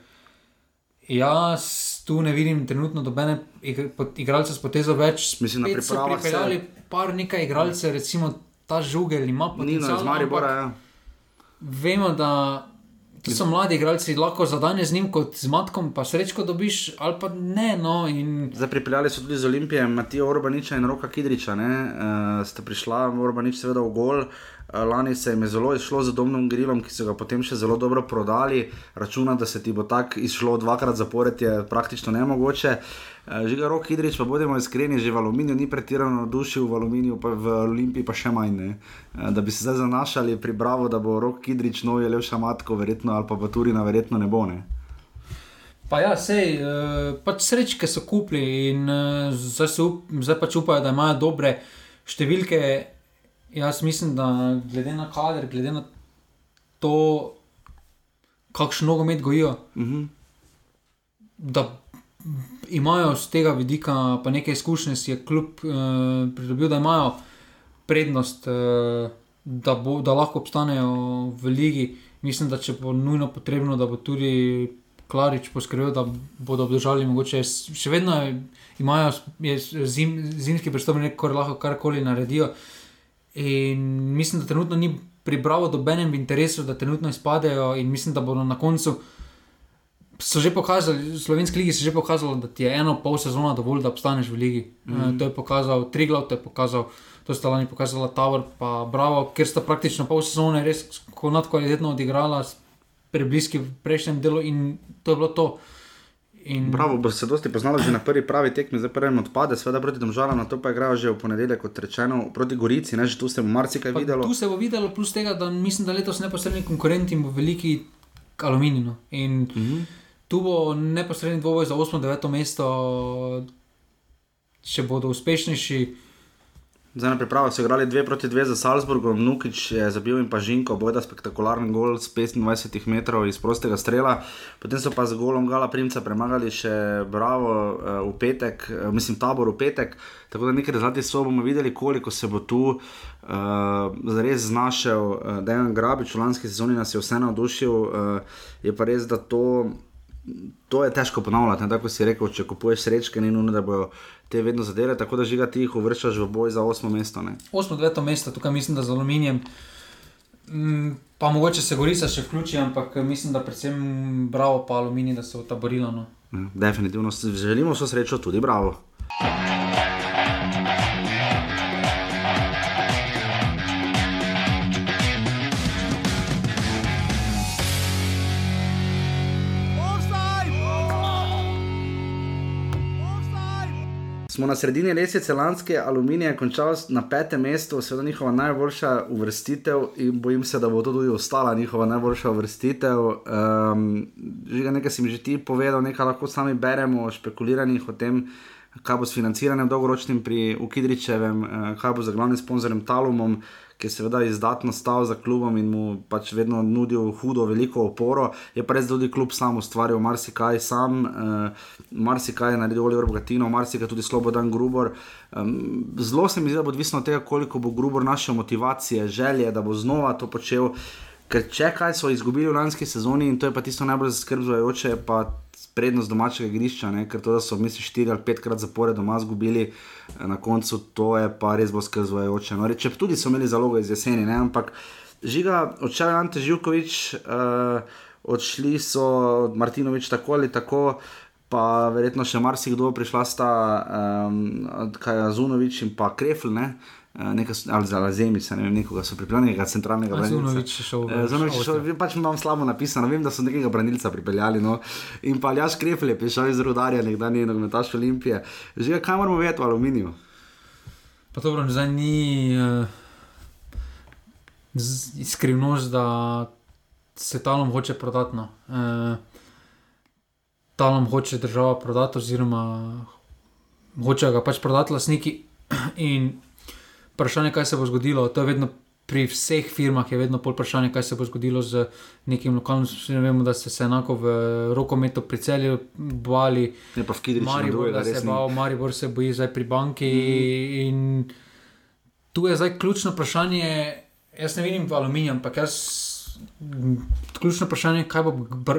jaz tu ne vidim trenutno dobene igralce s potezo več. Mislim, da se pripeljali par nekaj igralcev, recimo ta žugel ima potencial. Ni, no, Maribora, ja. Vemo, da to so mladi igralci, lahko zadanje z njim kot z matkom, pa srečko dobiš ali pa ne. No, in... Zdaj pripeljali so tudi z Olimpije, Matijo Orbaniča in Roka Kidriča, uh, ste prišla, Orbanič seveda v gol. Eh, lani se jim je zelo izšlo z domnom grilom, ki so ga potem še zelo dobro prodali. Računa, da se ti bo tako izšlo dvakrat zapored, je praktično nemogoče. Eh, Žiga rok, Hidrič, pa bodimo iskreni, že v aluminiju ni pretirano dušil, v aluminiju pa v Olimpiji pa še manj. Ne? Eh, da bi se zdaj zanašali pri Bravo, da bo rok Hidrič nov je lev šamatko, verjetno ali pa pa Turina, verjetno ne bo. Ne? Pa ja, sej, pač srečke so kupili in zdaj, up, zdaj pač upajo, da imajo dobre številke. Jaz mislim, da glede na kader, glede na to, kakšno nogomet gojijo, uh mhm. -huh. da imajo z tega vidika pa nekaj izkušnje, si je kljub uh, pridobil, da imajo prednost, uh, da, bo, da lahko obstanejo v ligi. Mislim, da če bo nujno potrebno, da bo tudi Klarič poskrbel, da bodo obdržali mogoče. Še vedno imajo zim, zimski pristop, nekaj lahko karkoli naredijo. Uh, In mislim, da trenutno ni pribralo dobenem v interesu, da trenutno izpadejo. In mislim, da bodo na koncu. So že pokazali, v slovenski ligi se je že pokazalo, da ti je eno pol sezona dovolj, da obstaneš v ligi. Mm -hmm. To je pokazal Triglav, to je pokazal, to sta lani pokazala Tower, pa Bravo, ker sta praktično pol sezone res nadkvalitetno odigrala, prebliski v prejšnjem delu in to je bilo to. In... Bravo, bo se dosti poznalo že na prvi pravi tekmi, zdaj prvem odpade, seveda proti Domžalam, na to pa igral že v ponedeljek, kot rečeno, proti Gorici, ne, že tu se bo marsikaj videlo. Tu se bo videlo, plus tega, da mislim, da letos neposredni konkurenti bo veliki aluminij. In mm -hmm. tu bo neposredni dvoboj za 8-9 mesto, če bodo uspešnejši. Zdaj na pripravi so igrali 2 proti 2 za Salzburgom, Nukič je zabil in pa Žinko, bojda spektakularen gol z 25 metrov iz prostega strela. Potem so pa z golom Gala Primca premagali še Bravo uh, v petek, uh, mislim tabor v petek. Tako da nekaj rezultatov so bomo videli, koliko se bo tu uh, res znašel uh, Dejan Grabič. V lanski sezoni nas je vseeno navdušil, uh, je pa res, da to. To je težko ponavljati, tako si rekel, če kupuješ srečke, ni nujno, da bodo te vedno zadele, tako da žiga ti jih uvrščaš v boj za osmo mesto. Ne? Osmo, deveto mesto, tukaj mislim, da z aluminijem. Mm, pa mogoče se gorica še vključi, ampak mislim, da predvsem bravo pa aluminij, da se bo taborilo. No. Ja, definitivno želimo vso srečo, tudi bravo. Smo na sredini lesice lanske aluminije končali na petem mestu, seveda njihova najboljša uvrstitev in bojim se, da bo to tudi ostala njihova najboljša uvrstitev. Um, že nekaj si mi že ti povedal, nekaj lahko sami beremo, špekuliranih o tem. Kaj bo s financiranjem dolgoročnim pri Ukidričevem, eh, kaj bo z glavnim sponzorjem Talumom, ki je seveda izdatno stal za klubom in mu pač vedno nudil hudo, veliko oporo. Je pa res, tudi klub sam ustvaril marsikaj, sam, uh, marsikaj naredil Oliver Bogatino, marsikaj tudi Slobodan Grubor. Um, zelo se mi zdi, da bo odvisno od tega, koliko bo Grubor našel motivacije, želje, da bo znova to počel. Ker če kaj so izgubili v lanski sezoni in to je pa tisto najbolj zaskrbljujoče, pa prednost domačega igrišča, ne? ker to, da so misli štiri ali petkrat zapored doma izgubili, eh, na koncu to je pa res bo skrzujoče. No, če tudi so imeli zalogo iz jeseni, ne? ampak žiga, odšel je Ante Živkovič, uh, odšli so Martinovič tako ali tako. Pa verjetno še marsikdo prišla sta, um, kaj je Zunovič in pa Krefl, ne? Uh, neka, ali za Lazemica, ne vem, nekoga so pripeljali, nekega centralnega branilca. Zunovič je šel v Eh, Zunovič je šel, pač imam slabo napisano, vem, da so nekega branilca pripeljali. No. In pa Aljaš Krepel je prišel iz Rudarja, nekdanji nogometaš Olimpije. Že kaj moramo vedeti o aluminiju? Pa dobro, zdaj ni uh, skrivnost, da se talom hoče prodati. No. Uh, talom hoče država prodati, oziroma hoče ga pač prodati lastniki. In vprašanje, kaj se bo zgodilo, to je vedno. Pri vseh firmah je vedno pol vprašanje, kaj se bo zgodilo z nekim lokalnim sistemom. Vemo, da ste se enako v rokometu pri celju bali, Ne pa v Kidriču, Maribor, da se bal, Maribor se boji zdaj pri banki. Mm. In tu je zdaj ključno vprašanje. Jaz ne vidim v aluminiju, ampak jaz. Ključno vprašanje je, kaj bo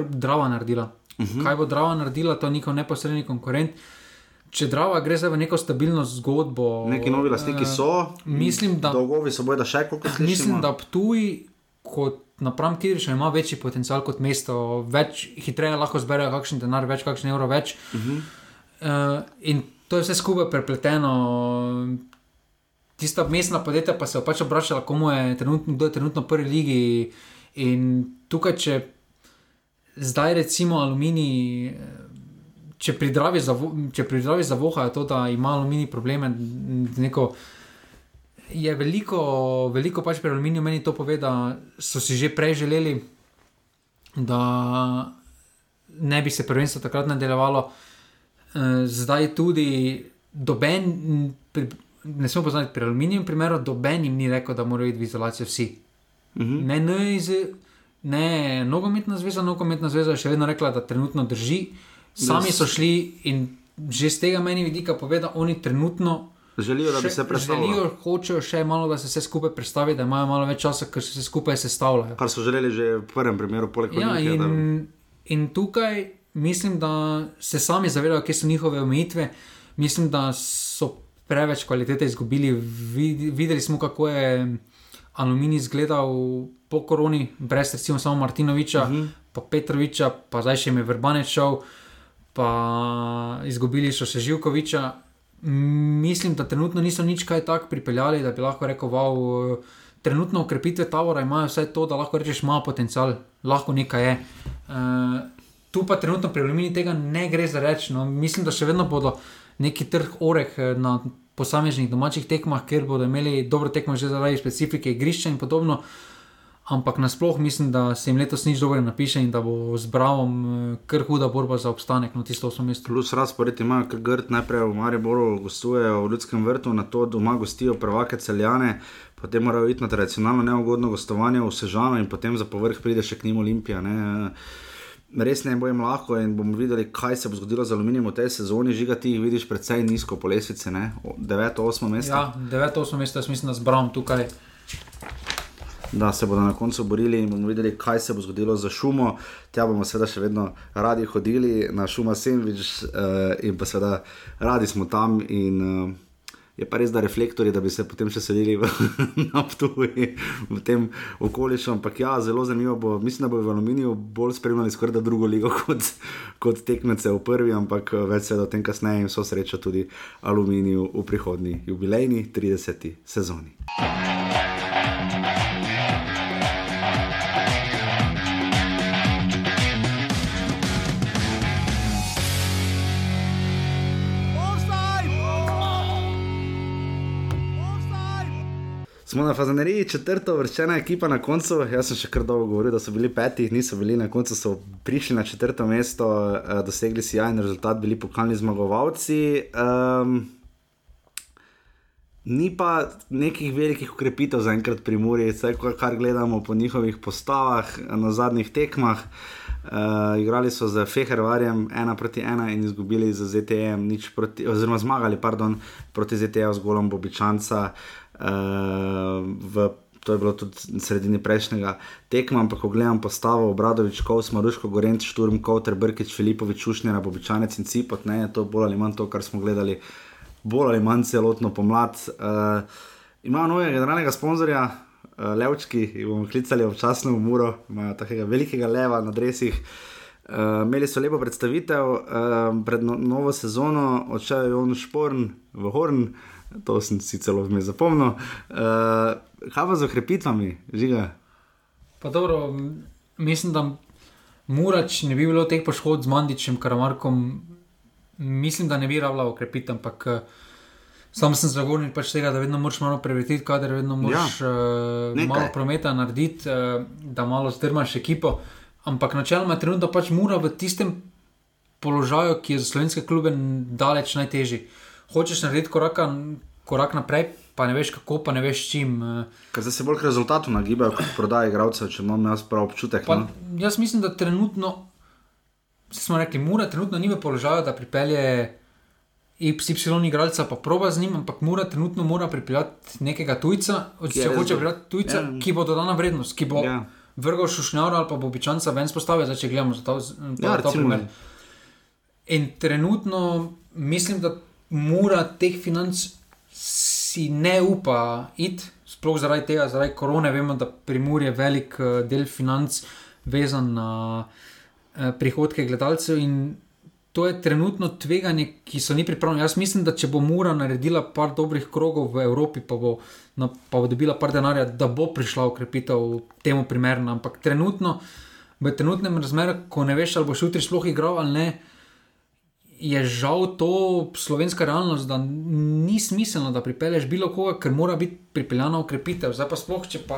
Drava naredila. Uh -huh. Kaj bo Drava naredila, to je njihov neposredni konkurent. Če Drava gre zdaj v neko stabilno zgodbo. Neki novi lastniki eh, so, mislim, da- dolgovi so bojda še koliko slišimo. Mislim, da Ptuj kot napram Kidriča ima večji potencial kot mesto, več hitreje lahko zberejo kakšen denar, več kakšen evro več. Uh -huh. uh, in to je vse skupaj prepleteno. Tista mestna podjetja pa se pač obračala, komu je trenutno, kdo je trenutno v prvi ligi. In tukaj, če zdaj recimo aluminij. Če pri Dravi zavo- če pri Dravi zavohajo to, da ima aluminij probleme z neko je veliko, veliko pač pri aluminiju meni to pove, da so si že prej želeli, da ne bi se prvenstvo takrat nadaljevalo. Eh, Zdaj tudi doben, pri- ne smemo poznati pri aluminiju, primeru, doben jim ni rekel, da morajo iti v izolacijo vsi. Mhm. Ne, NIZ, ne, nogometna zveza, nogometna zveza je še vedno rekla, da trenutno drži. Sami so šli in že z tega meni vidika pove, da oni trenutno Želijo, da bi se predstavili. Želijo, hočejo še malo, da se vse skupaj predstavi, da imajo malo več časa, ker se skupaj sestavljajo. Kar so želeli že v prvem primeru, poleg Ja, Olimpije, da- in, in tukaj mislim, da se sami zavedajo, kje so njihove omejitve. Mislim, da so preveč kvalitete izgubili. Vid, videli smo, kako je Aluminij izgledal po koroni, brez recimo samo Martinoviča, uh -huh. pa Petroviča, pa zdaj še jim je Vrbanec šel, pa izgubili so še Živkoviča. Mislim, da trenutno niso nič kaj tak pripeljali, da bi lahko rekel, wow, trenutno ukrepitve Tavora imajo vse to, da lahko rečeš, ima potencial, lahko nekaj je. Uh, tu pa trenutno pri Aluminiju tega ne gre za reči. No, mislim, da še vedno bodo neki trg oreh eh, na posameznih domačih tekmah, ker bodo imeli dobro tekmo že zaradi specifike igrišča in podobno. Ampak nasploh mislim, da se jim letos nič dobro ne napiše in da bo z Bravom eh, kar huda borba za obstanek na tisto osmo mesto. Plus razpored imajo, ker grd najprej v Mariboru gostujejo v Ljudskem vrtu, na to doma gostijo prvake celjane, potem morajo iti na tradicionalno neugodno gostovanje v Sežano in potem za povrh pride še k njim Olimpija. Ne. Res ne bo jim lahko in bomo videli, kaj se bo zgodilo z aluminijem v tej sezoni. Žiga ti jih vidiš predvsej nizko po lesvici, 9-8 mesto. Ja, 9-8 mesto, jaz mislim, da z Bravom tukaj. Da se bodo na koncu borili in bomo videli, kaj se bo zgodilo za šumo. Tja bomo seveda še vedno radi hodili na šuma Sandwich uh, in pa seveda radi smo tam. In, uh, Je pa res, da reflektori, da bi se potem še sedeli na Ptuju, v tem okolišu. Ampak ja, zelo zanimivo bo. Mislim, da bo v Aluminiju bolj spremljali skoraj drugo ligo kot, kot tekmece v prvi, ampak eh, več se da o tem kasneje in so sreča tudi Aluminiju v prihodnji jubilejni 30. sezoni. Smo na Fazaneriji, četrta vrščena ekipa na koncu. Jaz sem še kar dolgo govoril, da so bili peti, niso bili na koncu, so prišli na četrto mesto, eh, dosegli si jajen rezultat, bili pokalni zmagovalci. Um, Ni pa nekih velikih ukrepitev zaenkrat pri Muri, kar gledamo po njihovih postavah na zadnjih tekmah. Uh, igrali so z Fehervarjem 1 proti 1 in izgubili z proti, oziroma zmagali pardon, proti ZTM z golom Bobičanca. Uh, v, to je bilo tudi sredini prejšnjega tekma, ampak ko gledam postavo Obradovič, Kovs, Maruško, Gorenc, Šturm, Kowter, Brkič, Filipovič, Ušnjera, Bobičanec in Cipot, ne, je to bolj ali manj to, kar smo gledali bolj ali manj celotno pomlad. Uh, imajo novega generalnega sponzorja, uh, Levčki, jih bomo klicali občasno v Muro, imajo takega velikega leva na dresih. Uh, imeli so lepo predstavitev uh, pred no, novo sezono, odšel je Jon Šporn v Horn, To sem si celo vmes zapomnil. Uh, kaj pa z okrepitvami, žiga? Pa dobro, mislim, da Murač ne bi bilo teh poškodb z Mandičem, Karamarkom. Mislim, da ne bi rabila okrepiti, ampak eh, sam sem zagovornik pač tega, da vedno moraš malo prevetiti, kader vedno moraš ja, nekaj. malo prometa narediti, eh, da malo strmaš ekipo. Ampak načeloma je trenutno pač Mura v tistem položaju, ki je za slovenske klube daleč najtežji. Hočeš narediti koraka, korak naprej, pa ne veš kako, pa ne veš čim. eh, Ker se bolj k rezultatu nagibajo, kot prodaja igralcev, če imam jaz prav občutek. Pa, no. jaz mislim, da trenutno, smo rekli, Mura trenutno ni v položaju, da pripelje YY igralca, pa proba z njim, ampak Mura trenutno mora pripeljati nekega tujca, če hoče pripeljati tujca, Ja. ki bo dodana vrednost, ki bo Ja. vrgel šušnjaro ali pa bo običanca ven spostavil, zdaj če gledamo za ta, ta, Ja, ta primer. In trenutno mislim, da mora teh financ si ne upa iti, sploh zaradi tega, zaradi korone. Vemo, da pri Muri je velik eh, del financ vezan na eh, prihodke gledalcev in to je trenutno tveganje, ki so ni pripravljeni. Jaz mislim, da če bo Mura naredila par dobrih krogov v Evropi, pa bo, na, pa bo dobila par denarja, da bo prišla ukrepitev temu primerna. Ampak trenutno, v trenutnem razmeru, ko ne veš, ali boš jutri sploh igral ali ne, je žal to slovenska realnost, da ni smiselno, da pripelješ bilo koga, ker mora biti pripeljana ukrepitev. Zdaj pa sploh, če pa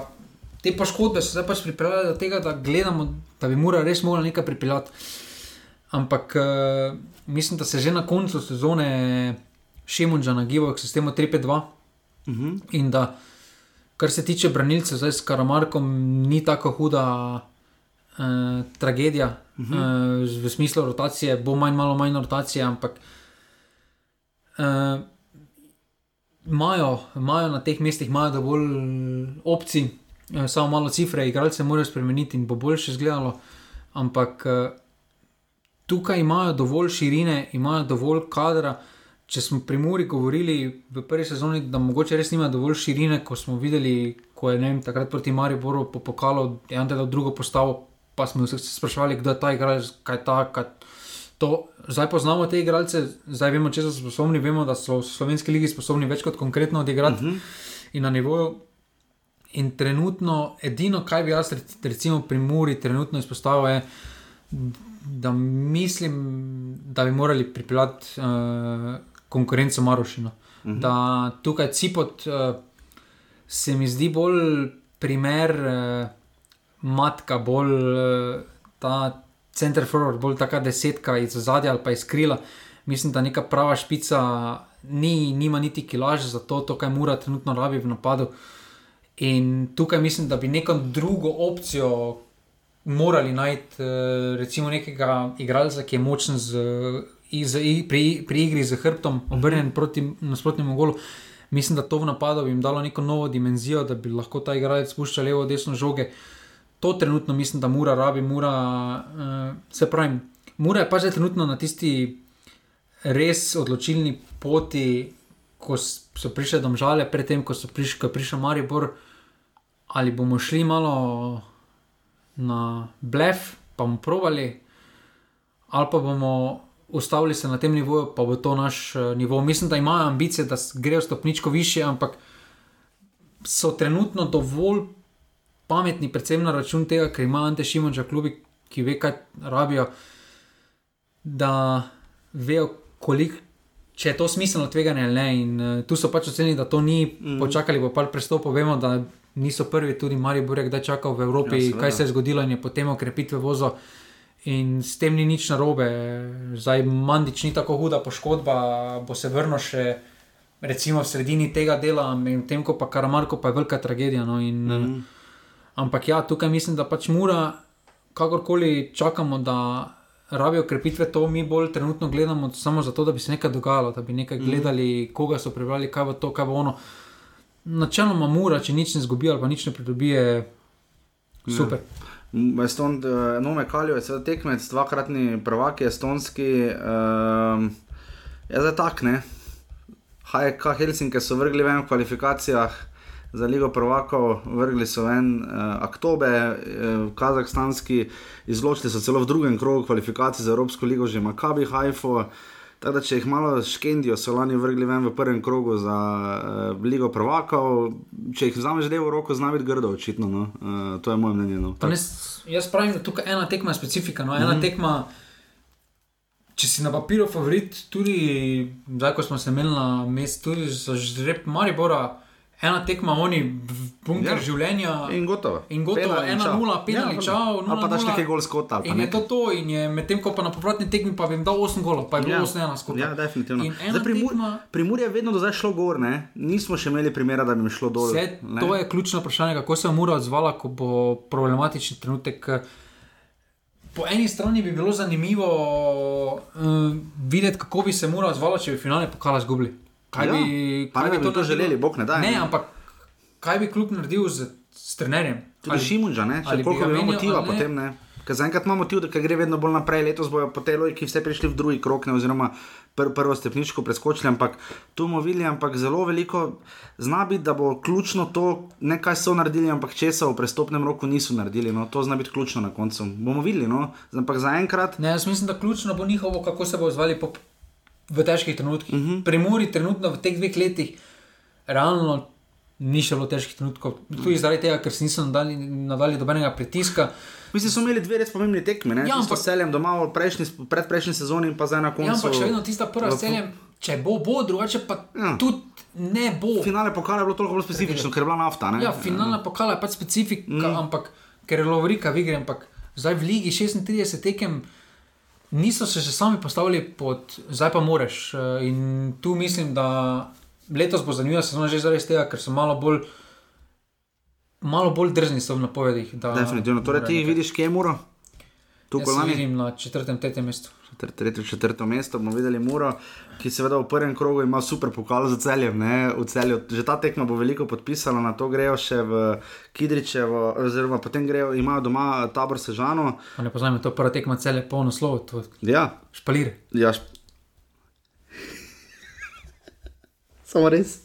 te poškodbe so zdaj pač pripeljale do tega, da gledamo, da bi mora res morala nekaj pripeljati. Ampak uh, mislim, da se že na koncu sezone Šimunča nagibajo k sistemu 3-5-2 Mhm. in da, kar se tiče branilcev, zdaj s Karamarkom, ni tako huda uh, tragedija. Uh -huh. uh, v smislu rotacije bo manj, malo manj rotacije, ampak uh, imajo, imajo na teh mestih imajo dovolj opcij, uh, samo malo cifre, igralce morajo spremeniti in bo boljše izgledalo. Ampak uh, tukaj imajo dovolj širine, imajo dovolj kadra. Če smo pri Muri govorili v prvi sezoni, da mogoče res nima dovolj širine, ko smo videli, ko je vem, takrat proti Mariboru po pokalu, je on dal drugo postavo, pa smo se sprašvali, kdo je ta igralec, kaj ta. Kaj to. Zdaj poznamo te igralce, zdaj vemo, če so sposobni, vemo, da so v slovenski ligi sposobni več kot konkretno odigrati uh -huh. in na nivoju. In trenutno, edino, kar bi jaz rec- recimo pri Muri trenutno izpostavil, je, da mislim, da bi morali pripeljati uh, konkurenco Marošino. Uh -huh. Da tukaj Cipot uh, se mi zdi bolj primer uh, matka, bolj uh, ta center forward, bolj taka desetka iz zadja ali pa iz krila. Mislim, da neka prava špica ni, nima niti kilaž za to, to kaj mora trenutno rabi v napadu. In tukaj mislim, da bi neko drugo opcijo morali najti, eh, recimo nekega igralca, ki je močen z, iz, pri, pri igri z hrbtom, obrnjen proti nasprotnemu golu. Mislim, da to v napadu bi jim dalo neko novo dimenzijo, da bi lahko ta igralec spuščal levo, desno žoge. To trenutno mislim, da mora rabi, mora. Uh, se pravi, mora je pa že trenutno na tisti res odločilni poti, ko so prišle domžale, predtem, ko so prišli, ko je prišel Maribor, ali bomo šli malo na blef, pa bomo provali, ali pa bomo ustavili se na tem nivoju, pa bo to naš uh, nivo. Mislim, da imajo ambicije, da grejo stopničko više, ampak so trenutno dovolj pametni, predvsem na račun tega, ker ima Ante Šimunča klubi, ki ve, kaj rabijo, da vejo, koliko. Če je to smiselno tveganje ali ne, in uh, tu so pač ocenili, da to ni, mm. počakali bo par prestopov, vemo, da niso prvi, tudi Maribor je kdaj čakal v Evropi, Ja, seveda. kaj se je zgodilo in je potem okrepitve vozo. In s tem ni nič narobe, zdaj Mandič ni tako huda poškodba, bo se vrnil še recimo v sredini tega dela, medtem ko pa Karamarko pa je velika tragedija. No, in, mm. Ampak ja, tukaj mislim, da pač mora, kakorkoli čakamo, da rabijo krepitve, to mi bolj trenutno gledamo samo zato, da bi se nekaj dogajalo, da bi nekaj gledali, koga so prebrali, kaj bo to, kaj bo ono. Načeloma mora, če nič ne zgubi ali pa nič ne pridobi, je super. Eston, uh, Nome Kaljo je seveda tekmec, dvakratni prvak estonski. Um, je zdaj tak, ne? HK Helsinke so vrgli ven v kvalifikacijah za Ligo prvakov, vrgli so ven uh, Aktobe, uh, kazahstanski, izločili so celo v drugem krogu kvalifikacij za Evropsko ligo, že Makabi Haifu. Tako da, če jih malo škendijo, so lani vrgli ven v prvem krogu za uh, Ligo Prvakov, če jih vzameš levo roko, zna biti grdo, očitno. No? Uh, to je moje mnenje. No. Ne, jaz pravim, da tukaj ena tekma je specifika. No? Ena mm -hmm. tekma, če si na papirju favorit, tudi zdaj, ko smo se imeli na mestu, tudi za žreb Maribora. Ena tekma, oni bunker Ja. ja. življenja. In gotovo. In gotovo, Penal in čau. 1-0, penal in čau, Ali pa daš 0:0. nekaj gol skota. In je nekaj. to to, in je medtem ko pa na povratni tekmi pa jim dal 8 golov, pa je bilo Ja. 8-1 skupaj. Ja, definitivno. In ena Zdaj, pri, tekma- pri Muri je vedno do zdaj šlo gor, ne? nismo še imeli primera, da bi jim šlo dol. Vse, ne. to je ključno vprašanje, kako se mora odzvala, ko bo problematični trenutek. Po eni strani bi bilo zanimivo uh, videti, kako bi se mora odzvala, če bi finale pokala zgubili. Kaj Ja, bi, pa ne bi to naredilo? želeli, bog ne daj, Ne, ne. ampak kaj bi klub naredil z, s trenerjem? Tudi Šimunža, ne? Bi koliko bi imel motiva ne? potem, ne? Ker zaenkrat ima motiv, da gre vedno bolj naprej, letos bojo po tej logiki vse prišli v drugi krok, ne, oziroma pr prvo stopničko preskočili, ampak tu bomo videli, ampak zelo veliko zna biti, da bo ključno to, ne kaj so naredili, ampak česa v prestopnem roku niso naredili. No, to zna biti ključno na koncu. Bomo videli, no, ampak zaenkrat. Ne, jaz mislim, da ključno bo njihovo, kako se bo odzvali po, v težkih trenutkih. Uh Mhm. -huh. Premori trenutno v teh dveh letih, realno ni še bilo težkih trenutkov. Tudi zaradi tega, ker si niso nadali, nadali dobenega pritiska. Mislim, so imeli dve res pomembni tekmi, ne? Ja, ampak seljem doma v prejšnji, predprejšnji sezoni in pa zdaj na koncu. Ja, ampak še vedno tista prva v- scena, če bo, bo, drugače pa ja. tudi ne bo. Finale pokala je bilo toliko bolj specifično, ker je bila nafta. Ne? Ja, finalna pokala je pač specifika, mm. ampak ker je lovorika v igri, ampak zdaj v ligi 36 tekem. Niso se še sami postavili pod, zdaj pa moreš. Eh, In tu mislim, da letos bo zanimiva sezona že zaradi tega, ker so malo bolj, malo bolj drzni so v napovedih. Definitivno. Torej, ti nekaj. vidiš, kje je muro? Tu Jaz kolani. vidim na četrtem, tretjem mestu. Četrt- Tretje, četrto mesto bomo videli Muro, ki seveda v prvem krogu ima super pokal za celjem. Ne? V celju. Že ta tekma bo veliko podpisala, na to grejo še v Kidričevo, oziroma potem grejo, imajo doma tabor Sežano. Ne poznam, to je prva tekma cele polno slovo, to Ja, špalir. ja. šp- Samo res.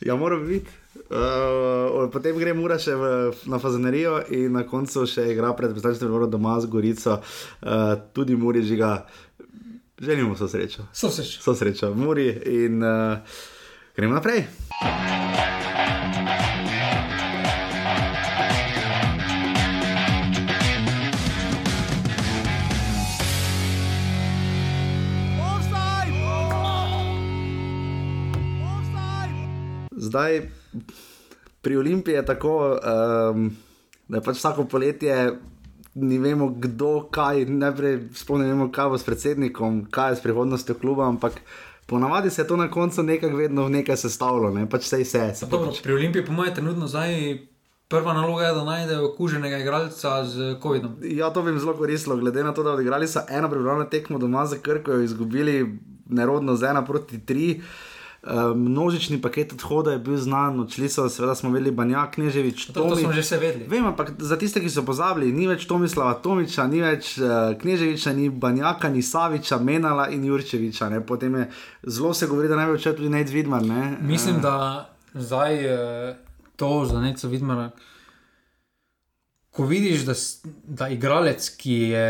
Ja, mora biti. Uh, potem gre Mura še v, na Fazenerijo in na koncu še igra pred predstavljanjem Mora doma z Gorico. Uh, tudi Muri žiga. Želimo so srečo. So še. So srečo, Muri in uh, gremo naprej. Zdaj pri Olimpiji je tako, um, da pač vsako poletje. Ni vemo, kdo, kaj, najprej sploh ne vemo, kaj bo s predsednikom, kaj je s prihodnostjo kluba, ampak ponavadi se je to na koncu nekako vedno v nekaj sestavilo, ne pač vse se. Dobro, pri Olimpiji, po mojem, trenutno zdaj prva naloga je, da najdejo okuženega igralca z COVID-om. Ja, to bi jim zelo koristilo, glede na to, da odigrali so eno pripravljeno tekmo doma za Krko, izgubili nerodno z ena proti tri. Uh, množični paket odhoda je bil znan, odšli so, seveda smo vedeli, Banja, Kneževič, To, to smo že vse vedeli. Vem, ampak za tiste, ki so pozabili, ni več Tomislava Tomiča, ni več uh, Kneževiča, ni Banjaka, ni Saviča, Menala in Jurčeviča. Ne? Potem je zelo se govori, da naj bi odšel tudi Nate Vidman. Ne? Mislim, Eh, da zdaj eh, to za neco vidmara. Ko vidiš, da, da igralec, ki, je,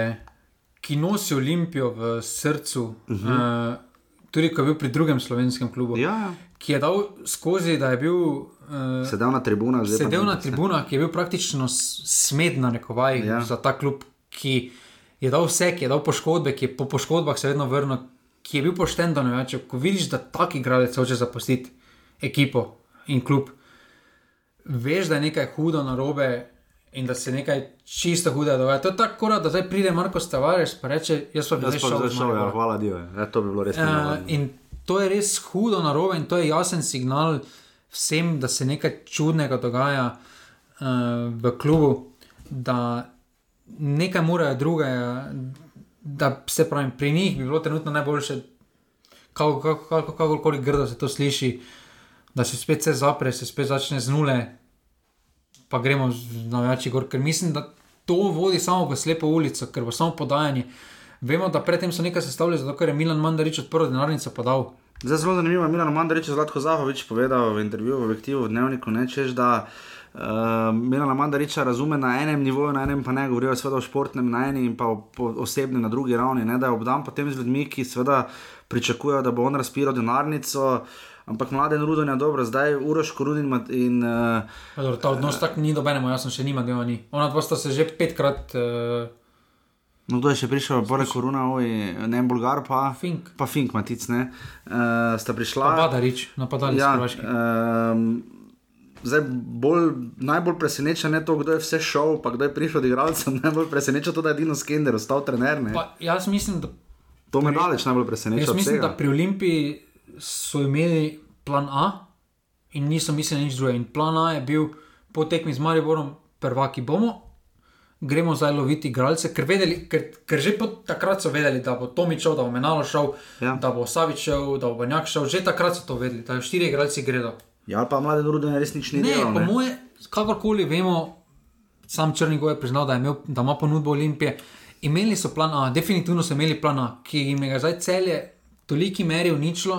ki nosi Olimpijo v srcu, uh -huh. uh, tudi ko je bil pri drugem slovenskem klubu, Ja, ja. ki je dal skozi, da je bil. Uh, sedel na tribunah, zdaj pa sedel na tribunah, ki je bil praktično s- smed na nekovaj Ja. za ta klub, ki je dal vse, ki je dal poškodbe, ki je po poškodbah se vedno vrnil, ki je bil pošten do neveč. Ko vidiš, da tak igralec hoče zapustiti ekipo in klub, veš, da je nekaj hudo na robe. In da se nekaj čisto hude dogaja. To je tako, da zdaj pride Marko Stavares in reče: Jaz zdaj pa šel zašel, ja, Maribora." hvala Dio. Ja, to bi bilo res Uh, in to je res hudo na robe, in to je jasen signal vsem, da se nekaj čudnega dogaja uh, v klubu, da nekaj morajo drugega, da se pravi, pri njih bi bilo trenutno najboljše, kako- kako- kako- kakorkoli grdo se to sliši, da se spet vse zapre, se spet začne z nule, pa gremo z- na več gor, ker mislim, da to vodi samo v slepo ulico, ker bo samo podajanje. Vemo, da predtem so nekaj sestavljali, zato ker je Milan Mandarič odprl denarnico podal. Zdaj zelo zanimivo, Milan Mandarič je Zlatko Zahovič povedal v intervjuju v objektivu v Dnevniku, ne, češ, da Uh, Milana Mandariča razume na enem nivoju, na enem pa ne, govorijo seveda o športnem na eni in pa o, o osebnem na drugi ravni. Ne, da je obdan potem z ljudmi, ki seveda pričakujejo, da bo on razpiral denarnico. Ampak mlade rudne je dobro, zdaj uroško rudin in. Uh, Dobro, ta odnos tako ni dobenemo, jaz sem še nima, da ni. Ona dva sta se že petkrat. Uh, No, kdo je še prišel, poleg koruna, ne en bolgar, pa Fink. Pa Fink, matic, ne. Uh, sta prišla. Pa Badarič, napadalec ja, Hrvaške. Um, zdaj, bolj, najbolj preseneča ne to, kdo je vse šel, pa kdo je prišel od igralcev. Najbolj preseneča to, da je Dino Skender ostal trener. Ne. Pa, jaz mislim, da, To me daleč najbolj preseneča. jaz mislim, vsega. da pri Olimpiji so imeli plan A in niso mislili nič drugega. In plan A je bil po tekmi z Mariborom, prvaki bomo. Gremo zdaj loviti igralce, ker, vedeli, ker, ker že po takrat so vedeli, da bo Tomičev, da bo Menalo šel, Ja. da bo Savičev, da bo Banjak šel. Že takrat so to vedeli, da štiri igralci gredo. Ja, pa mlade rudne res nič ni Ne, delal. po Ne, moje, kakorkoli vemo, sam Črnigoj je priznal, da, je imel, da ima ponudbo Olimpije. Imeli so plan A, definitivno so imeli plan A, ki jim je ga zdaj celje v toliki meri uničilo,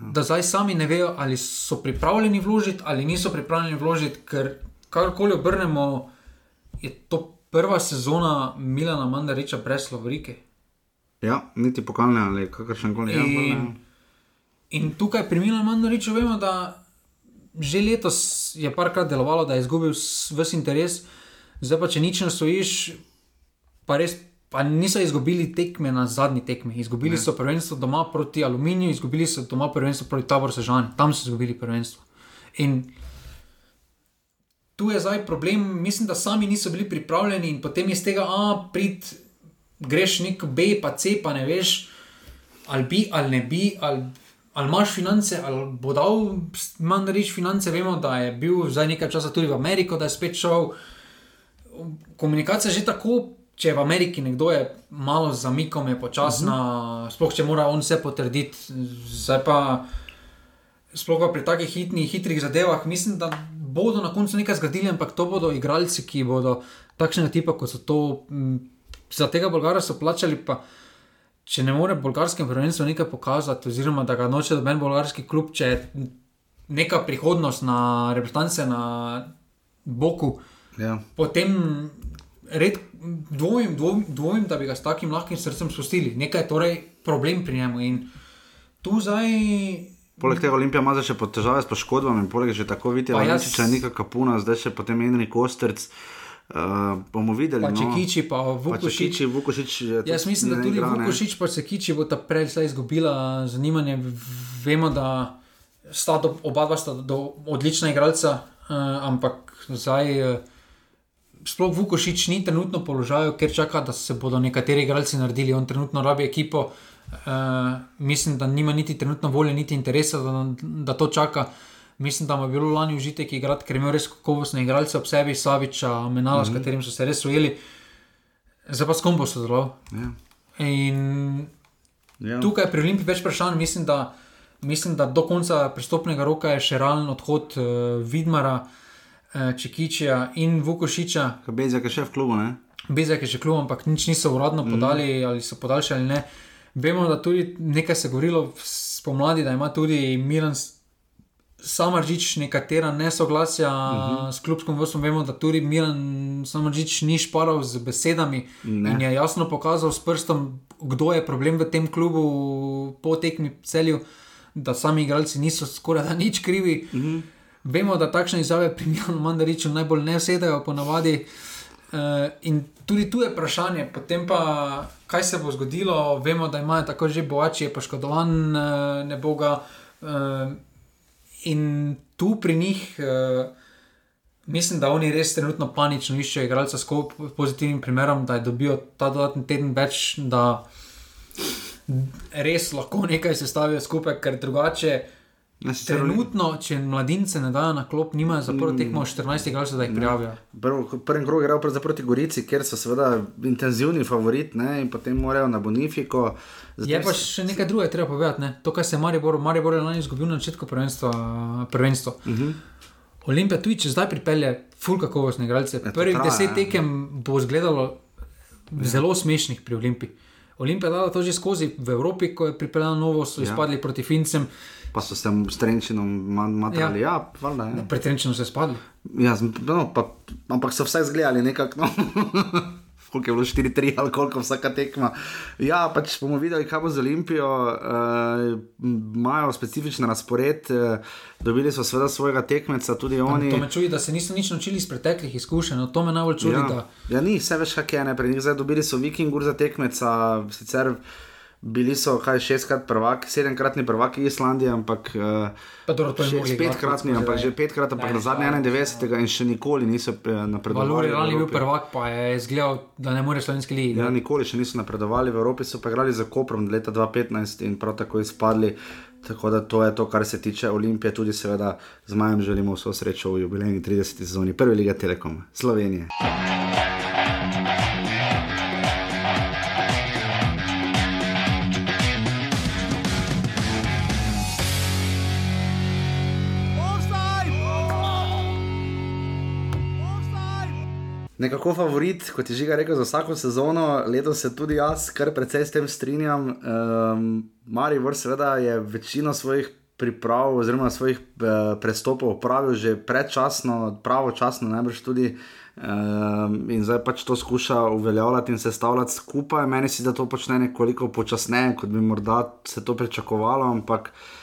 da zdaj sami ne vejo, ali so pripravljeni vložiti ali niso pripravljeni vložiti, ker karkoli obrnemo, je to prva sezona Milana Mandariča brez Lovrike. Ja, niti pokalne ali kakršen koli. Ja, In, in tukaj pri Milanu Mandariču vemo, da že letos je parkrat delovalo, da je izgubil ves interes, zdaj pa če nič ne stojiš, pa res. Pa niso izgubili tekme na zadnji tekmi. Izgubili ne. so prvenstvo doma proti Aluminiju, izgubili so doma prvenstvo proti Tabor Sežani, tam so izgubili prvenstvo. In tu je zdaj problem, mislim, da sami niso bili pripravljeni in potem iz tega, a prid, greš nek B, pa C, pa ne veš, ali bi, ali ne bi, ali, ali imaš finance, ali bo dal manj reči finance. Vemo, da je bil zdaj nekaj časa tudi v Ameriko, da je spet šel. Komunikacija je že tako. Če v Ameriki nekdo je malo zamikom, je počasna, uh -huh. sploh če mora on vse potrditi, zdaj pa, sploh pa pri takih hitnih, hitrih zadevah, mislim, da bodo na koncu nekaj zgradili, ampak to bodo igralci, ki bodo takšnega tipa, kot so to. m, Za tega Bolgara so plačali, pa če ne more bolgarskem prvenstvu nekaj pokazati, oziroma da ga noče doben bolgarski klub, če je neka prihodnost na reprezentance na boku, ja. potem red, dvomim, dvomim, dvomim, da bi ga s takim lahkim srcem spustili. Nekaj je torej problem pri njemu. In tu zdaj. Poleg tega Olimpija ima zdaj še težave s poškodbami, poleg že tako vidite, Pa da jaz- je Nika Kapuna, zdaj še potem Enri Kosterc. Uh, bomo videli. Pa no. Čekiči, pa Pa Vukošič. Čekiči, Vukošič. je Jaz mislim, da tudi igra. Vukošič pa Čekiči bo ta prej izgubila zanimanje. Vemo, da sta do, oba dva sta do, odlična igralca, uh, ampak zdaj. Uh, Sploh Vukošič ni trenutno v položaju, ker čaka, da se bodo nekateri igralci naredili. On trenutno rabi ekipo, uh, mislim, da nima niti trenutno volje, niti interesa, da, da to čaka. Mislim, da mu je bilo lani užitek igrati, ker je imel res kakovostne igralce ob sebi, Saviča, Menala, mm -hmm. s katerim so se res ujeli. Zdaj pa s kom bo sodeloval. Ja. In Ja. tukaj pri Olimpii več vprašanj. Mislim, da, mislim, da do konca pristopnega roka je še realen odhod uh, Vidmara, uh, Čekiča in Vukošiča. Bezjak je še v klubu, ne? Bezek je še klub, ampak nič niso uradno podali, mm. ali so podaljšali ali ne. Vemo, da tudi nekaj se je govorilo spomladi, da ima tudi Milan Samaržič nekatera nesoglasja uh -huh. s klubskim vrstvom. Vemo, da tudi Milan Samaržič ni šparal z besedami Ne. ne. in je jasno pokazal s prstom, kdo je problem v tem klubu po tekmi celju, da sami igralci niso skoraj da nič krivi. Uh -huh. Vemo, da takšne izjave pri Milanu Mandariču najbolj ne vsedajo ponavadi. Uh, in tudi tu je vprašanje, potem pa kaj se bo zgodilo. Vemo, da imajo tako že boači, je poškodovan, uh, ne bo ga. Uh, in tu pri njih, uh, mislim, da oni res trenutno panično iščejo igralca s pozitivnim primerom, da dobijo ta dodatni teden več, da res lahko nekaj sestavijo skupaj, ker drugače. Sicer Trenutno, če mladince ne dajo na klop, nimajo za prvo tekmo 14 igralcev, da jih prijavijo. Prvo- Prvem krogu je igral pravzaprav proti Gorici, kjer so seveda intenzivni favorit, ne, in potem morajo na Bonifiko. Zato Je pa še nekaj drugega, treba povedati. Ne? To, kar se je Maribor, Maribor je lani izgubil na začetku prvenstva. prvenstvo. Uh Mhm. -huh. Olimpija tudi, če zdaj pripelje full kakovostne igralce. to Prvih deset ja. tekem bo izgledalo zelo smešnih pri Olimpiji. Olimpija dala to že skozi v Evropi, ko je pripeljala novo, so Ja. izpadli proti Fincem, Pa so se s Trenčinom matrali, ja, ja valjda, ja. pred Trenčinom so izpadli. Ja, no, pa, ampak so vsaj zgledali nekako. No. Koliko je bilo 4-3 ali koliko vsaka tekma. Ja, pač bomo videli, kaj bo z Olimpijo. Uh, imajo specifičen razpored, uh, dobili so seveda svojega tekmeca, tudi oni. To me čudi, da se niso nič naučili iz preteklih izkušenj. no, To me najbolj čudi. Ja, Da, ja, ni, vse veš, kaj je ne. Pred njih zdaj dobili so Vikingur za tekmeca, sicer bili so kaj šestkrat prvaki, sedemkratni prvaki Islandije, ampak. Uh, Še petkratni, ampak že petkrat, ampak na zadnji ja, 91. in še nikoli niso eh, napredovali. Valuri v Rani je bil prvak, pa je izgledal, da ne more slovenski ligi. Ja, nikoli še niso napredovali, v Evropi so pa igrali za Koprom leta 2015 in prav tako izpadli. Tako da to je to, kar se tiče Olimpije, tudi seveda z Majem želimo vso srečo v jubilejni 30. sezoni Prve lige Telekom Slovenije. Nekako favorit, kot je že rekel, za vsako sezono, letos se tudi jaz kar precej s tem strinjam. Um, Maribor, seveda, je večino svojih priprav oziroma svojih uh, prestopov opravil že predčasno, pravočasno, najbrž tudi. Um, in zdaj pač to skuša uveljavljati in sestavljati skupaj. Meni se da to počne nekoliko počasneje, kot bi morda se to pričakovalo, ampak uh,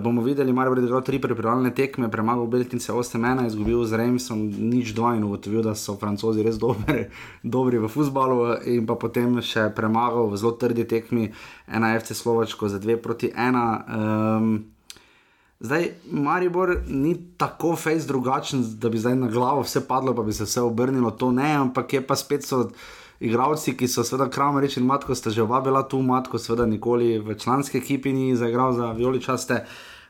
bomo videli, Marijo je igral tri pripravljalne tekme, premagal Beltince 8-1, izgubil z Reimsom nič 2 in ugotovil, da so francozi res dobri, dobri v futbalu in pa potem še premagal v zelo trdi tekmi 1 FC Slovačko za 2 proti 1. Um, Zdaj, Maribor ni tako fejs drugačen, da bi zdaj na glavo vse padlo, pa bi se vse obrnilo, to ne, ampak je pa spet so igravci, ki so seveda Kramer in Matko, sta že oba bila tu, Matko seveda nikoli v članski ekipi ni zaigral za vijoličaste.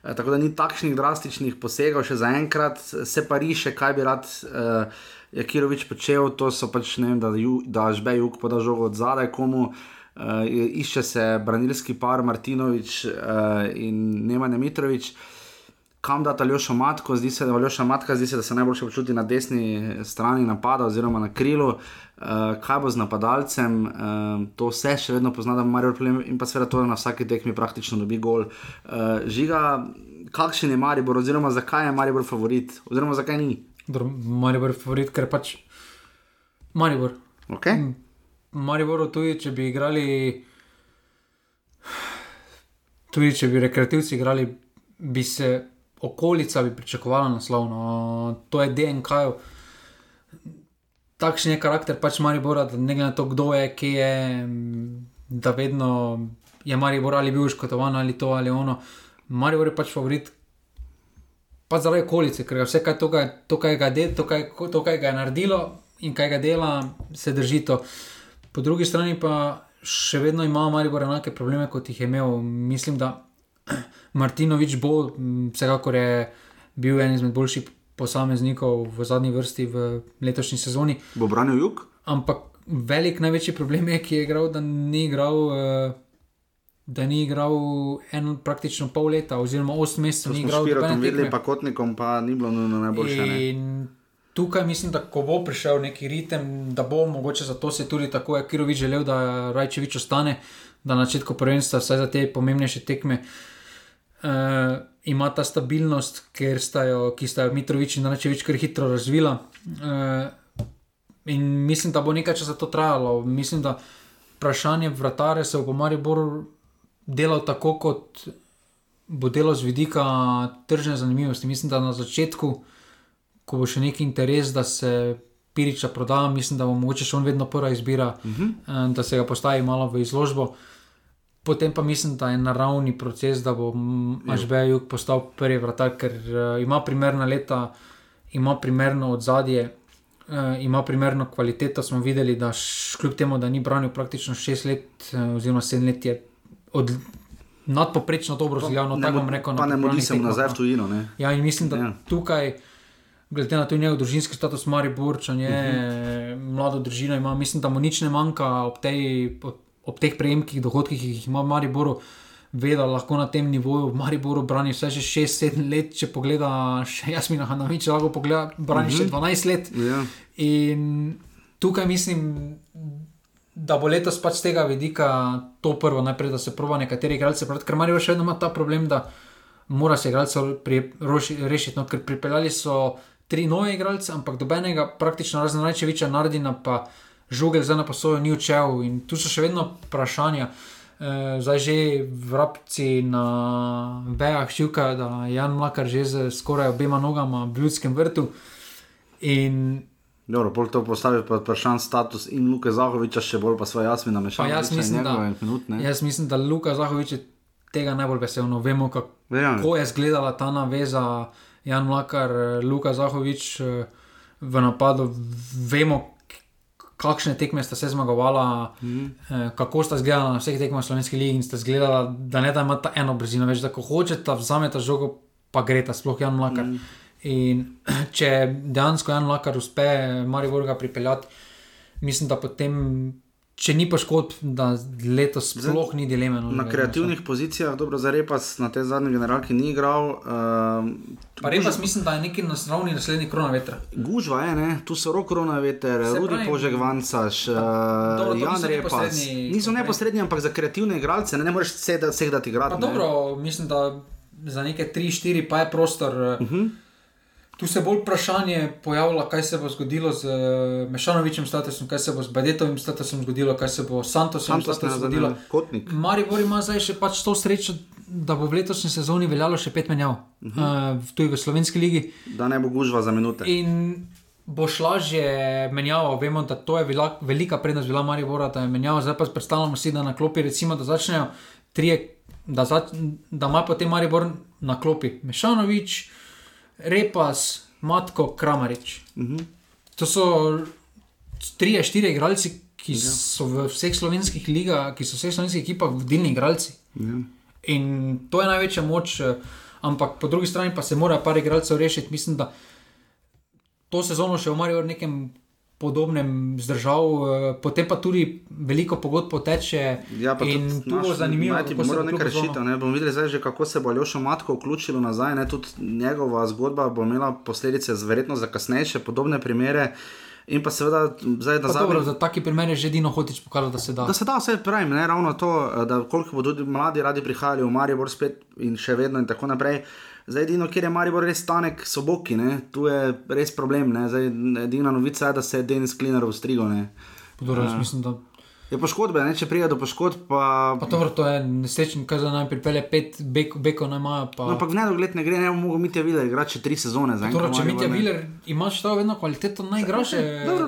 Eh, Tako da ni takšnih drastičnih posegov še zaenkrat, se pa riše, kaj bi rad uh, Jakirovič počel, to so pač ne vem, da, ju, da žbe jug poda žogo od zadaj komu. Uh, išče se branilski par Martinovič uh, in Nemanja Mitrovič kam dati Aljoša Matko, zdi se, da Aljoša Matka zdi se, da se najbolj počuti na desni strani napada oziroma na krilu. Uh, kaj bo z napadalcem, uh, to vse še vedno pozna, da ima Marijo problem in pa seveda to, da na vsaki tekmi praktično dobi gol. Uh, žiga, kakšen je Maribor, oziroma zakaj je Maribor favorit, oziroma zakaj ni? Dobro, Maribor je favorit, ker pač Maribor. Okay? Mariboru tudi, če bi igrali, tudi če bi rekreativci igrali, bi se okolica bi pričakovala naslovno. To je DNK. -ju. Takšen je karakter pač Maribora, da ne glede na to, kdo je, kje je, da vedno je Maribor ali bil škotovan ali to ali ono. Maribor je pač favorit. Pa zaradi okolice, ker vse, kaj to, kaj, to, kaj ga, de, to, kaj, to, kaj ga je naredilo in kaj ga dela, se drži to. Po drugi strani pa še vedno ima Maribor enake probleme, kot jih je imel. Mislim, da Martinovič bo, vsekakor je bil en izmed boljših posameznikov v zadnji vrsti v letošnji sezoni. Bo branil jug? Ampak velik, največji problem je, ki je igral, da ni igral. eh, Da ni igral eno, praktično pol leta, oziroma 8 mesecev, ni igral. Pirotom nobene videli, tekme. pa kotnikom pa ni bilo nujno najboljše. Ne? In tukaj mislim, da ko bo prišel neki ritem, da bo mogoče zato se tudi tako je Kirovič želel, da Rajčevič ostane, da na začetku prvenstva, vsaj za te pomembnejše tekme, uh, ima ta stabilnost, ker sta jo, ki sta jo Mitrovič in Rajčevič kar hitro razvila. Uh, in mislim, da bo nekaj časa to trajalo. Mislim, da vprašanje vratare se v Mariboru delal tako, kot bo delo z vidika tržne zanimivosti. Mislim, da na začetku, ko bo še neki interes, da se Piriča proda, mislim, da bo mogoče še on vedno prva izbira, uh -huh. da se ga postavi malo v izložbo. Potem pa mislim, da je naravni proces, da bo Ažbej postal prvi vratar, ker uh, ima primerna leta, ima primerno odzadje, uh, ima primerno kvaliteto. Smo videli, da š, kljub temu, da ni branil praktično šest let, uh, oziroma sedem let, je od, nadpoprečno dobro zgledal. Ne Tako bom rekel. na pa ne pripravljalnih se tekmah, nazaj no. v tujino. Ne? Ja, in mislim, da Ja. ja. tukaj, glede na to njegov družinski status, Mariborčan je, uh Mhm. -huh. mlado družino ima, mislim, da mu nič ne manjka ob, tej, ob, ob teh prejemkih, dohodkih, ki jih ima v Mariboru. Ve, da lahko na tem nivoju v Mariboru brani vse že 6-7 let, če pogleda še Jasmina Hanoviča, lahko pogleda, brani uh -huh. še 12 let. Ja. In tukaj mislim, da bo letos pač z tega vidika to prvo, najprej, da se prova nekateri igralci, ker Marijo še vedno ima ta problem, da mora se igralce rešiti, no, ker pripeljali so tri nove igralce, ampak dobenega praktično razen najčeviča Nardina pa žugel za naposojo ni učel in tu so še vedno vprašanja. E, zdaj že vrabci na vejah šivka, da je Jan Mlakar že z skoraj obema nogama v ljudskem vrtu. In Dobro, bolj to postavi pod vprašanje status in Luka Zahoviča, še bolj pa svoje jasmine mešati. Jaz, jaz mislim, da Luka Zahovič je tega najbolj vesel. No, vemo, kako Verjamem. je izgledala ta naveza Jan Mlakar, Luka Zahovič eh, v napadu. Vemo, kakšne tekme sta se zmagovala, Mhm. eh, kako sta izgledala na vseh tekmah Slovenske lige in sta izgledala, da ne da imata eno brzino, več da ko hočeta, vzameta žogo, pa gre ta sploh Jan Mlakar. Mhm. In če dejansko Jan Mlakar uspe Maribor ga pripeljati, mislim, da potem. Če ni poškodb, da letos sploh ni dileme. No, Na kreativnih pozicijah, dobro, za repas na tej zadnji generalki ni igral. Uh, Pa repas mislim, da je neki naslovni naslednji krona vetra. Gužva je, ne? tu so rok korona veter, Se Rudi pravi- Požek Vancaš, uh, Jan niso Repas. neposredni Niso neposredni, ampak za kreativne igralce ne, ne moreš vseh dati, igrati. Dobro, mislim, da za neke 3-4 pa je prostor. Uh Mhm. -huh. Tu se bolj vprašanje pojavlja, kaj se bo zgodilo z eh, Mešanovičem statusom, kaj se bo z Badetovim statusom zgodilo, kaj se bo s Santosom Santos statusom zgodilo. kotnik. Maribor ima zdaj še pač to srečo, da bo v letošnji sezoni veljalo še pet menjav, uh -huh. uh, tudi v slovenski ligi. Da ne bo gužva za minute. In boš lažje menjal, vemo, da to je bila velika prednost bila Maribora, da je menjal, zdaj pa predstavljamo si, da na klopi recimo, da začnejo trije, da, zač, da ima potem Maribor na klopi Mešanovič, Repas, Matko, Kramarič. Uh -huh. To so trije, štiri igralci, ki ja. so v vseh slovenskih ligah, ki so v vseh slovenskih ekipah vodilni igralci. Ja. In to je največja moč, eh, ampak po drugi strani pa se mora par igralcev rešiti. Mislim, da to sezono še v Mariju v nekem podobnem zdržal, eh, potem pa tudi veliko pogodb poteče. Ja, pa in tu bo naš- zanimivo, kako se moral bo nekaj rešitev. Ne? Bomo videli zdaj že, kako se bo Aljoša Matko vključilo nazaj. Ne? Tudi njegova zgodba bo imela posledice verjetno za kasnejše podobne primere. In pa seveda zdaj dobro, zadnji. za taki primer je že Dino Hotič pokazal, da se da. Da se da, vse pravim, ne ravno to, da koliko bodo tudi mladi radi prihajali v Maribor spet in še vedno in tako naprej. Zdaj, edino, kjer je Maribor res stanek, so boki, ne? tu je res problem. Ne? Zdaj, edina novica je, da se je Denis Klinar ustrigal. Ne? Dobro, jaz mislim, da. Je poškodbe, ne? če pride do poškodb, pa. Pa dobro, to je nesrečen, kaj za nami pripelje pet bek, bekov, naj imajo. Pa... No, ampak v nedogled ne gre, ne bomo mogli Mitja Viler igrati še tri sezone. Dobro, zaenkrat če Mitja ne. Viler imaš to vedno kvaliteto, naj igraš še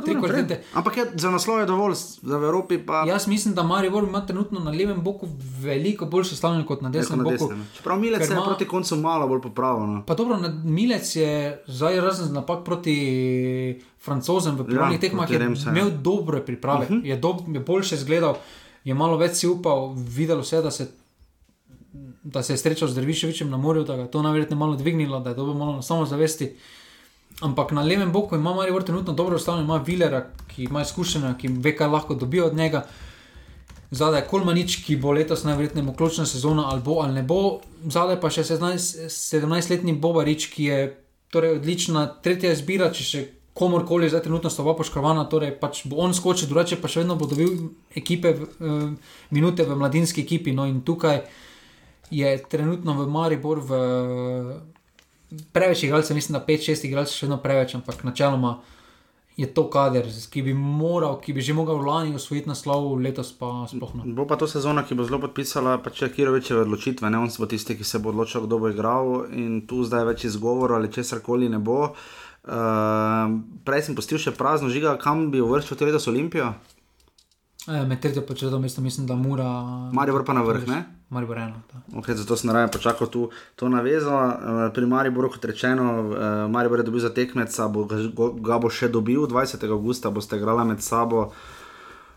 tri kvalitete. Ampak je, za naslov je dovolj, za v Evropi pa Jaz mislim, da Maribor ima trenutno na levem boku veliko bolj sestavljen kot na desnem na boku. desnem. Čeprav Milec je ima- proti koncu malo bolj popravil. No. Pa dobro, na- Milec je zdaj razen napak proti francozem v prvih tekmah proti je ja. imel dobre priprave, uh -huh. je, dob, je boljše izgledal, je malo več si upal, videlo se, da se. Da se je srečal z Derviševičem na morju, da ga je to najverjetneje malo dvignilo, da je to malo na samozavesti. Ampak na levem boku ima Maribor trenutno dobro ustavljeno, ima Vilera, ki ima izkušnja, ki ve, kaj lahko dobijo od njega. Zadaj je Kolmanič, ki bo letos najverjetneje ključna sezona, ali bo ali ne bo. Zadaj pa še 17 17-letni Bobarič, ki je torej odlična tretja izbira, če še komorkoli zdaj trenutno sta oba poškodovana, torej pač bo on skočil, drugače pa še vedno bo dobil ekipe, eh, minute v mladinski ekipi. No in tukaj je trenutno v Maribor v preveč igralcev, mislim, da 5-6 igralcev še vedno preveč, ampak načeloma je to kader, ki bi moral, ki bi že mogel lani osvojiti naslov, letos pa sploh ne. Bo pa to sezona, ki bo zelo podpisala pač Kirovičeve odločitve, ne on bo tisti, ki se bo odločil, kdo bo igral in tu zdaj več izgovorov ali česar koli ne bo. Prej sem postil še prazno žiga, kam bi uvrščal tudi letos Olimpijo, E, med tretjo pa četrto mesto mislim, da mora. Maribor pa na vrh, ne? Maribor eno. Okay, zato sem raje počakal tu to navezo. Uh, pri Mariboru, kot rečeno, uh, Maribor je dobil za tekmeca, bo, ga, bo še dobil 20. augusta, boste igrali med sabo.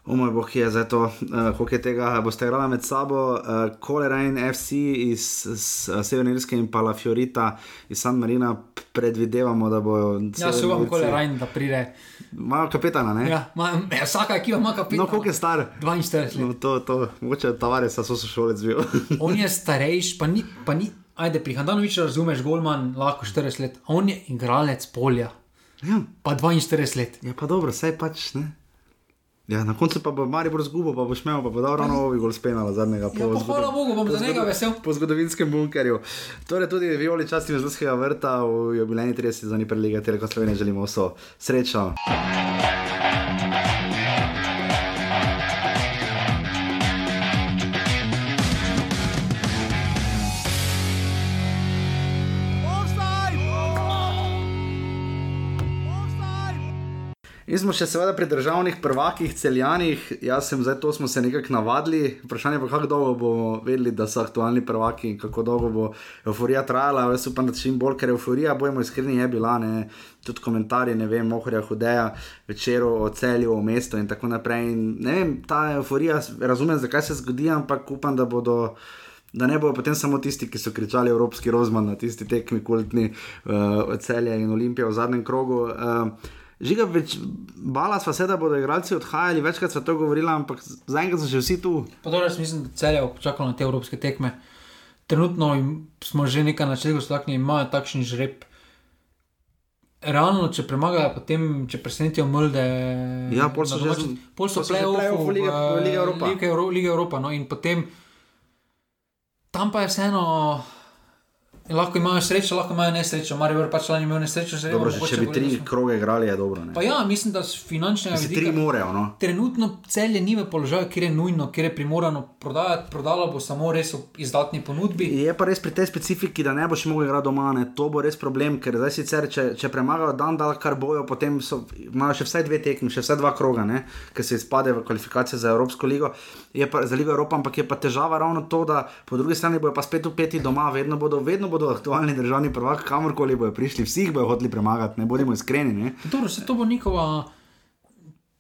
O moj bog, je zdaj to, uh, koliko je tega, boste igrali med sabo, uh, Kolerajn FC iz, iz uh, Severne Irske in pa La Fiorita iz San Marina, predvidevamo, da bojo. Ja, se upam, kole Rajn, da pride. Imajo kapetana, ne? Ja, ma, ja, vsaka ekipa ima kapitana. No, koliko je star? 42 let. No, to, to, mogoče Tavares, so so šolec bil. On je starejši, pa ni, pa ni ajde, pri Handanoviču razumeš, Golman lahko 40 let, on je igralec polja, ja, pa 42 let. ja, pa dobro, saj pač ne. Ja, na koncu pa bo Maribor zgubil, pa bo šmel, pa bo dal ravno ovi gol spenala zadnjega Ja, pa hvala Bogu, bom za njega vesel. Po zgodovinskem bunkerju. Torej tudi Violi časti Zlskega vrta v jubilejni 30 sezoni prelige Telekom Slovenije želimo vso srečo. In smo še seveda pri državnih prvakih, celjanih, jaz sem zdaj to smo se nekako navadili, vprašanje pa kako dolgo bomo vedeli, da so aktualni prvaki in kako dolgo bo euforija trajala. Jaz upam, da čim bolj, ker euforija, bojmo iskreni, je bila, ne, tudi komentarji, ne vem, mohorja hudeja, večeru o celju, o mestu in tako naprej. In, ne vem, ta euforija, razumem, zakaj se zgodi, ampak upam, da bodo. Da ne bodo potem samo tisti, ki so kričali Evropski rozman na tisti tekmi, kultni uh, celje in Olimpije v zadnjem krogu. Uh, Žiga, več, bala sva se, da bodo igralci odhajali, večkrat sva to govorila, ampak zaenkrat so že vsi tu. Pa dobro, jaz mislim, da celje počakalo na te evropske tekme. Trenutno smo že nekaj načeli, stakni imajo takšen žreb. Realno, če premagajo, potem če presenetijo Mlde. Ja, pol so že domači- z- pol so so že Lige- v, Lige Evropa. Lige Evropa. No, in potem tam pa je vseeno. Lahko imajo srečo, lahko imajo nesrečo, Marijo pač lani imel nesrečo, že Dobro, že, če bi tri kroge igrali, je dobro. Ne? Pa ja, mislim, da z finančnega Si tri morejo, no. Trenutno celje ni v položaju, kjer je nujno, kjer je primorano prodajati, prodalo bo samo res v izdatni ponudbi. Je pa res pri tej specifiki, da ne boš mogel igrati doma, ne? to bo res problem, ker zdaj sicer, če, če premagajo dan, da kar bojo, potem so, imajo še vsaj dve tekmi, še vsaj dva kroga, ne? ker se izpade v kvalifikacije za Evropsko ligo, je pa za Ligo Evropa, ampak je pa težava ravno to, da po drugi strani bojo pa spet upeti doma, vedno bodo, vedno bodo aktualni državni prvak, kamorkoli bojo prišli, vsi jih bojo hoteli premagati, ne bodimo iskreni. Ne? Dobro, se to bo njihova,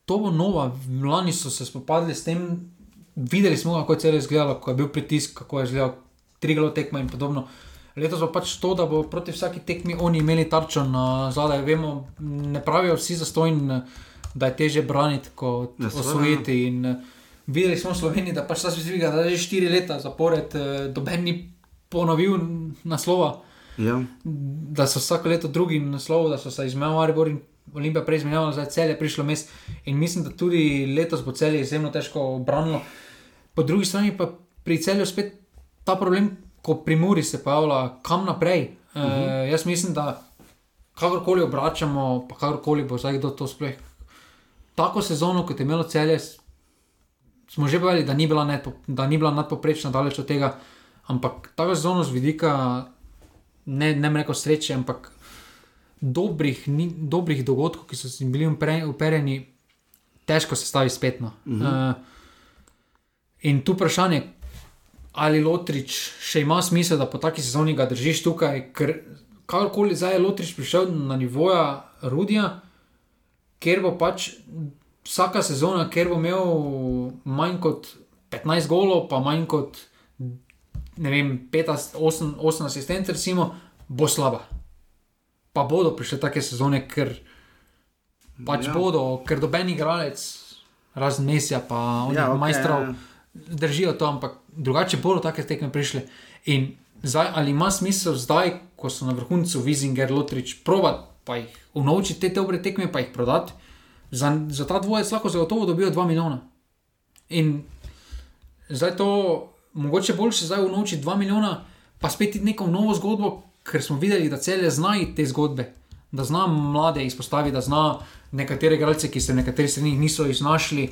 to bo nova. Lani so se spopadli s tem, videli smo, kako je celo izgledalo, ko je bil pritisk, kako je izgledalo tri golo tekma in podobno. Letos bo pač to, da bo proti vsaki tekmi oni imeli tarčo na zadaj. Vemo, ne pravijo vsi zastojni, da je teže braniti kot Ja, osvojiti. In, eh, Videli smo v Sloveniji, da pač ta specifika, da je že štiri leta zapored, eh, doben ni ponovil naslova Ja. da so vsako leto drugi naslov, da so se izmenjali Maribor in Olimpija prej izmenjali, zdaj celje prišlo mes. In mislim, da tudi letos bo celje izjemno težko obranilo. Po drugi strani pa pri celju spet ta problem, ko pri Muri se pojavlja, kam naprej. Uh -huh. e, jaz mislim, da kakorkoli obračamo, pa kakorkoli bo zdaj kdo to sploh. Tako sezono, kot je imelo celje, smo že povedali, da ni bila, nedpo, da ni bila nadpoprečna, daleč od tega. Ampak ta sezono z vidika ne, ne rekel sreče, ampak dobrih, ni, dobrih dogodkov, ki so si bili upre- uperjeni, težko se stavi spet. No. Uh -huh. uh, in tu vprašanje, ali Lotrič še ima smisel, da po taki sezoni ga držiš tukaj, ker kakorkoli zdaj je Lotrič prišel na nivoja Rudija, ker bo pač vsaka sezona, ker bo imel manj kot 15 golov, pa manj kot ne vem, 8 asistentov, recimo, bo slaba. Pa bodo prišle take sezone, ker pač Ja. ja. bodo, ker doben igralec, razen mesja, pa oni Ja, ja, okay, majstrov, ja. držijo to, ampak drugače bodo take tekme prišle. In zdaj, ali ima smisel zdaj, ko so na vrhuncu Vizinger, Lotrič, provat pa jih unovčiti te dobre tekme, pa jih prodati. Za, za ta dvojec lahko zagotovo dobijo 2 milijona. In zdaj to, mogoče boljše zdaj unovčiti 2 milijona, pa spet neko novo zgodbo, ker smo videli, da cele znajo te zgodbe. Da zna mlade izpostaviti, da zna nekatere igralce, ki se v nekaterih stranih niso iznašli,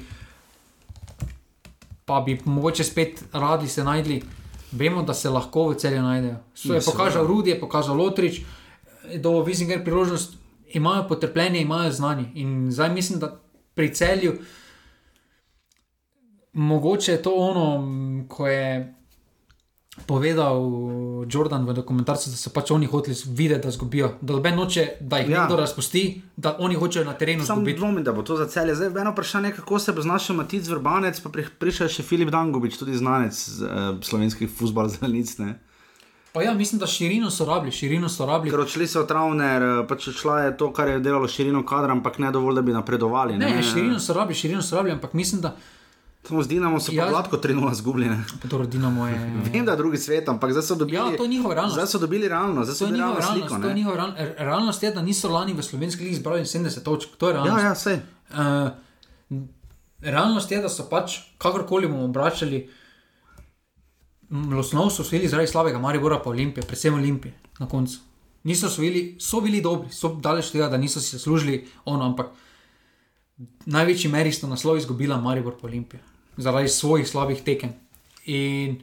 pa bi mogoče spet radi se najdli. Vemo, da se lahko v celju najdejo. To je pokazal Rudi, je pokazal Lotrič, do Vizinger priložnost, imajo potrpljenje, imajo znanje. In zdaj mislim, da pri celju, mogoče je to ono, ko je povedal Jordan v dokumentarcu, da so pač oni hoteli videti, da zgubijo, da doben noče, da jih Ja. nekdo razpusti, da oni hočejo na terenu Sam zgubiti. dvomim, da bo to za celje. Zdaj, eno vprašanje, kako se bo znašel Matic Vrbanec, pa pri- prišel še Filip Dangovič, tudi znanec uh, slovenskih futbalzalnic. ne. Pa ja, mislim, da širino so rabili, širino so rabili. Ker odšli so Travner, eh, pač odšla je to, kar je delalo širino kadra, ampak ne dovolj, da bi napredovali. Ne, ne širino so rabili, širino so rabili, ampak mislim, da Samo z Dinamo so pa Jaz- gladko 3-0 zgubljene. to Dinamo je. Vem, da je drugi svet, ampak zdaj so dobili. Ja, to je njihova realnost. Zdaj so dobili realno, zdaj so dobili realno realnost. sliko. to je njihova real, realnost je, da niso lani v slovenski ligi zbrali 70 točk. To je realnost. Ja, ja, sej. Uh, realnost je, da so pač, kakorkoli bomo obračali, Losnov so osvojili zaradi slabega Maribora pa Olimpije, predvsem Olimpije na koncu. Niso osvojili, so bili dobri, so daleč tega, da niso si zaslužili ono, ampak največji meri so naslov izgubila Maribor pa Olimpija zaradi svojih slabih tekem. In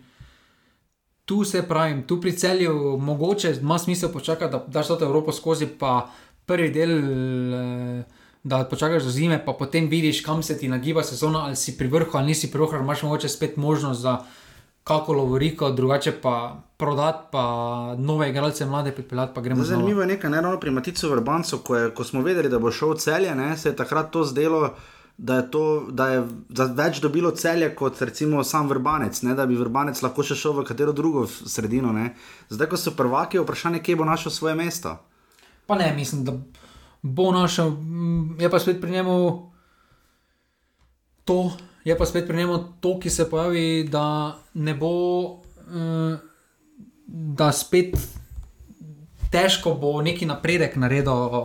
tu se pravim, tu pri celju mogoče ima smisel počakati, da daš to Evropo skozi, pa prvi del. Eh, Da počakaš do zime, pa potem vidiš, kam se ti nagiba sezona, ali si pri vrhu, ali nisi pri vrhu, imaš mogoče spet možnost za kako lovoriko, drugače pa prodati, pa nove igralce, mlade pripeljati, pa gremo. Zanimivo je nekaj, ne ravno pri Maticu Vrbancu, ko, je, ko smo vedeli, da bo šel celje, ne, se je takrat to zdelo. Da je, to, da je več dobilo celje kot recimo sam vrbanec, ne? da bi vrbanec lahko še šel v katero drugo sredino. Ne? Zdaj, ko so prvaki, je vprašanje, kje bo našel svoje mesto. Pa ne, mislim, da bo našel, je pa spet pri njemu to, je pa spet pri njemu to, ki se pojavi, da ne bo, uh, da spet težko bo neki napredek naredil, uh,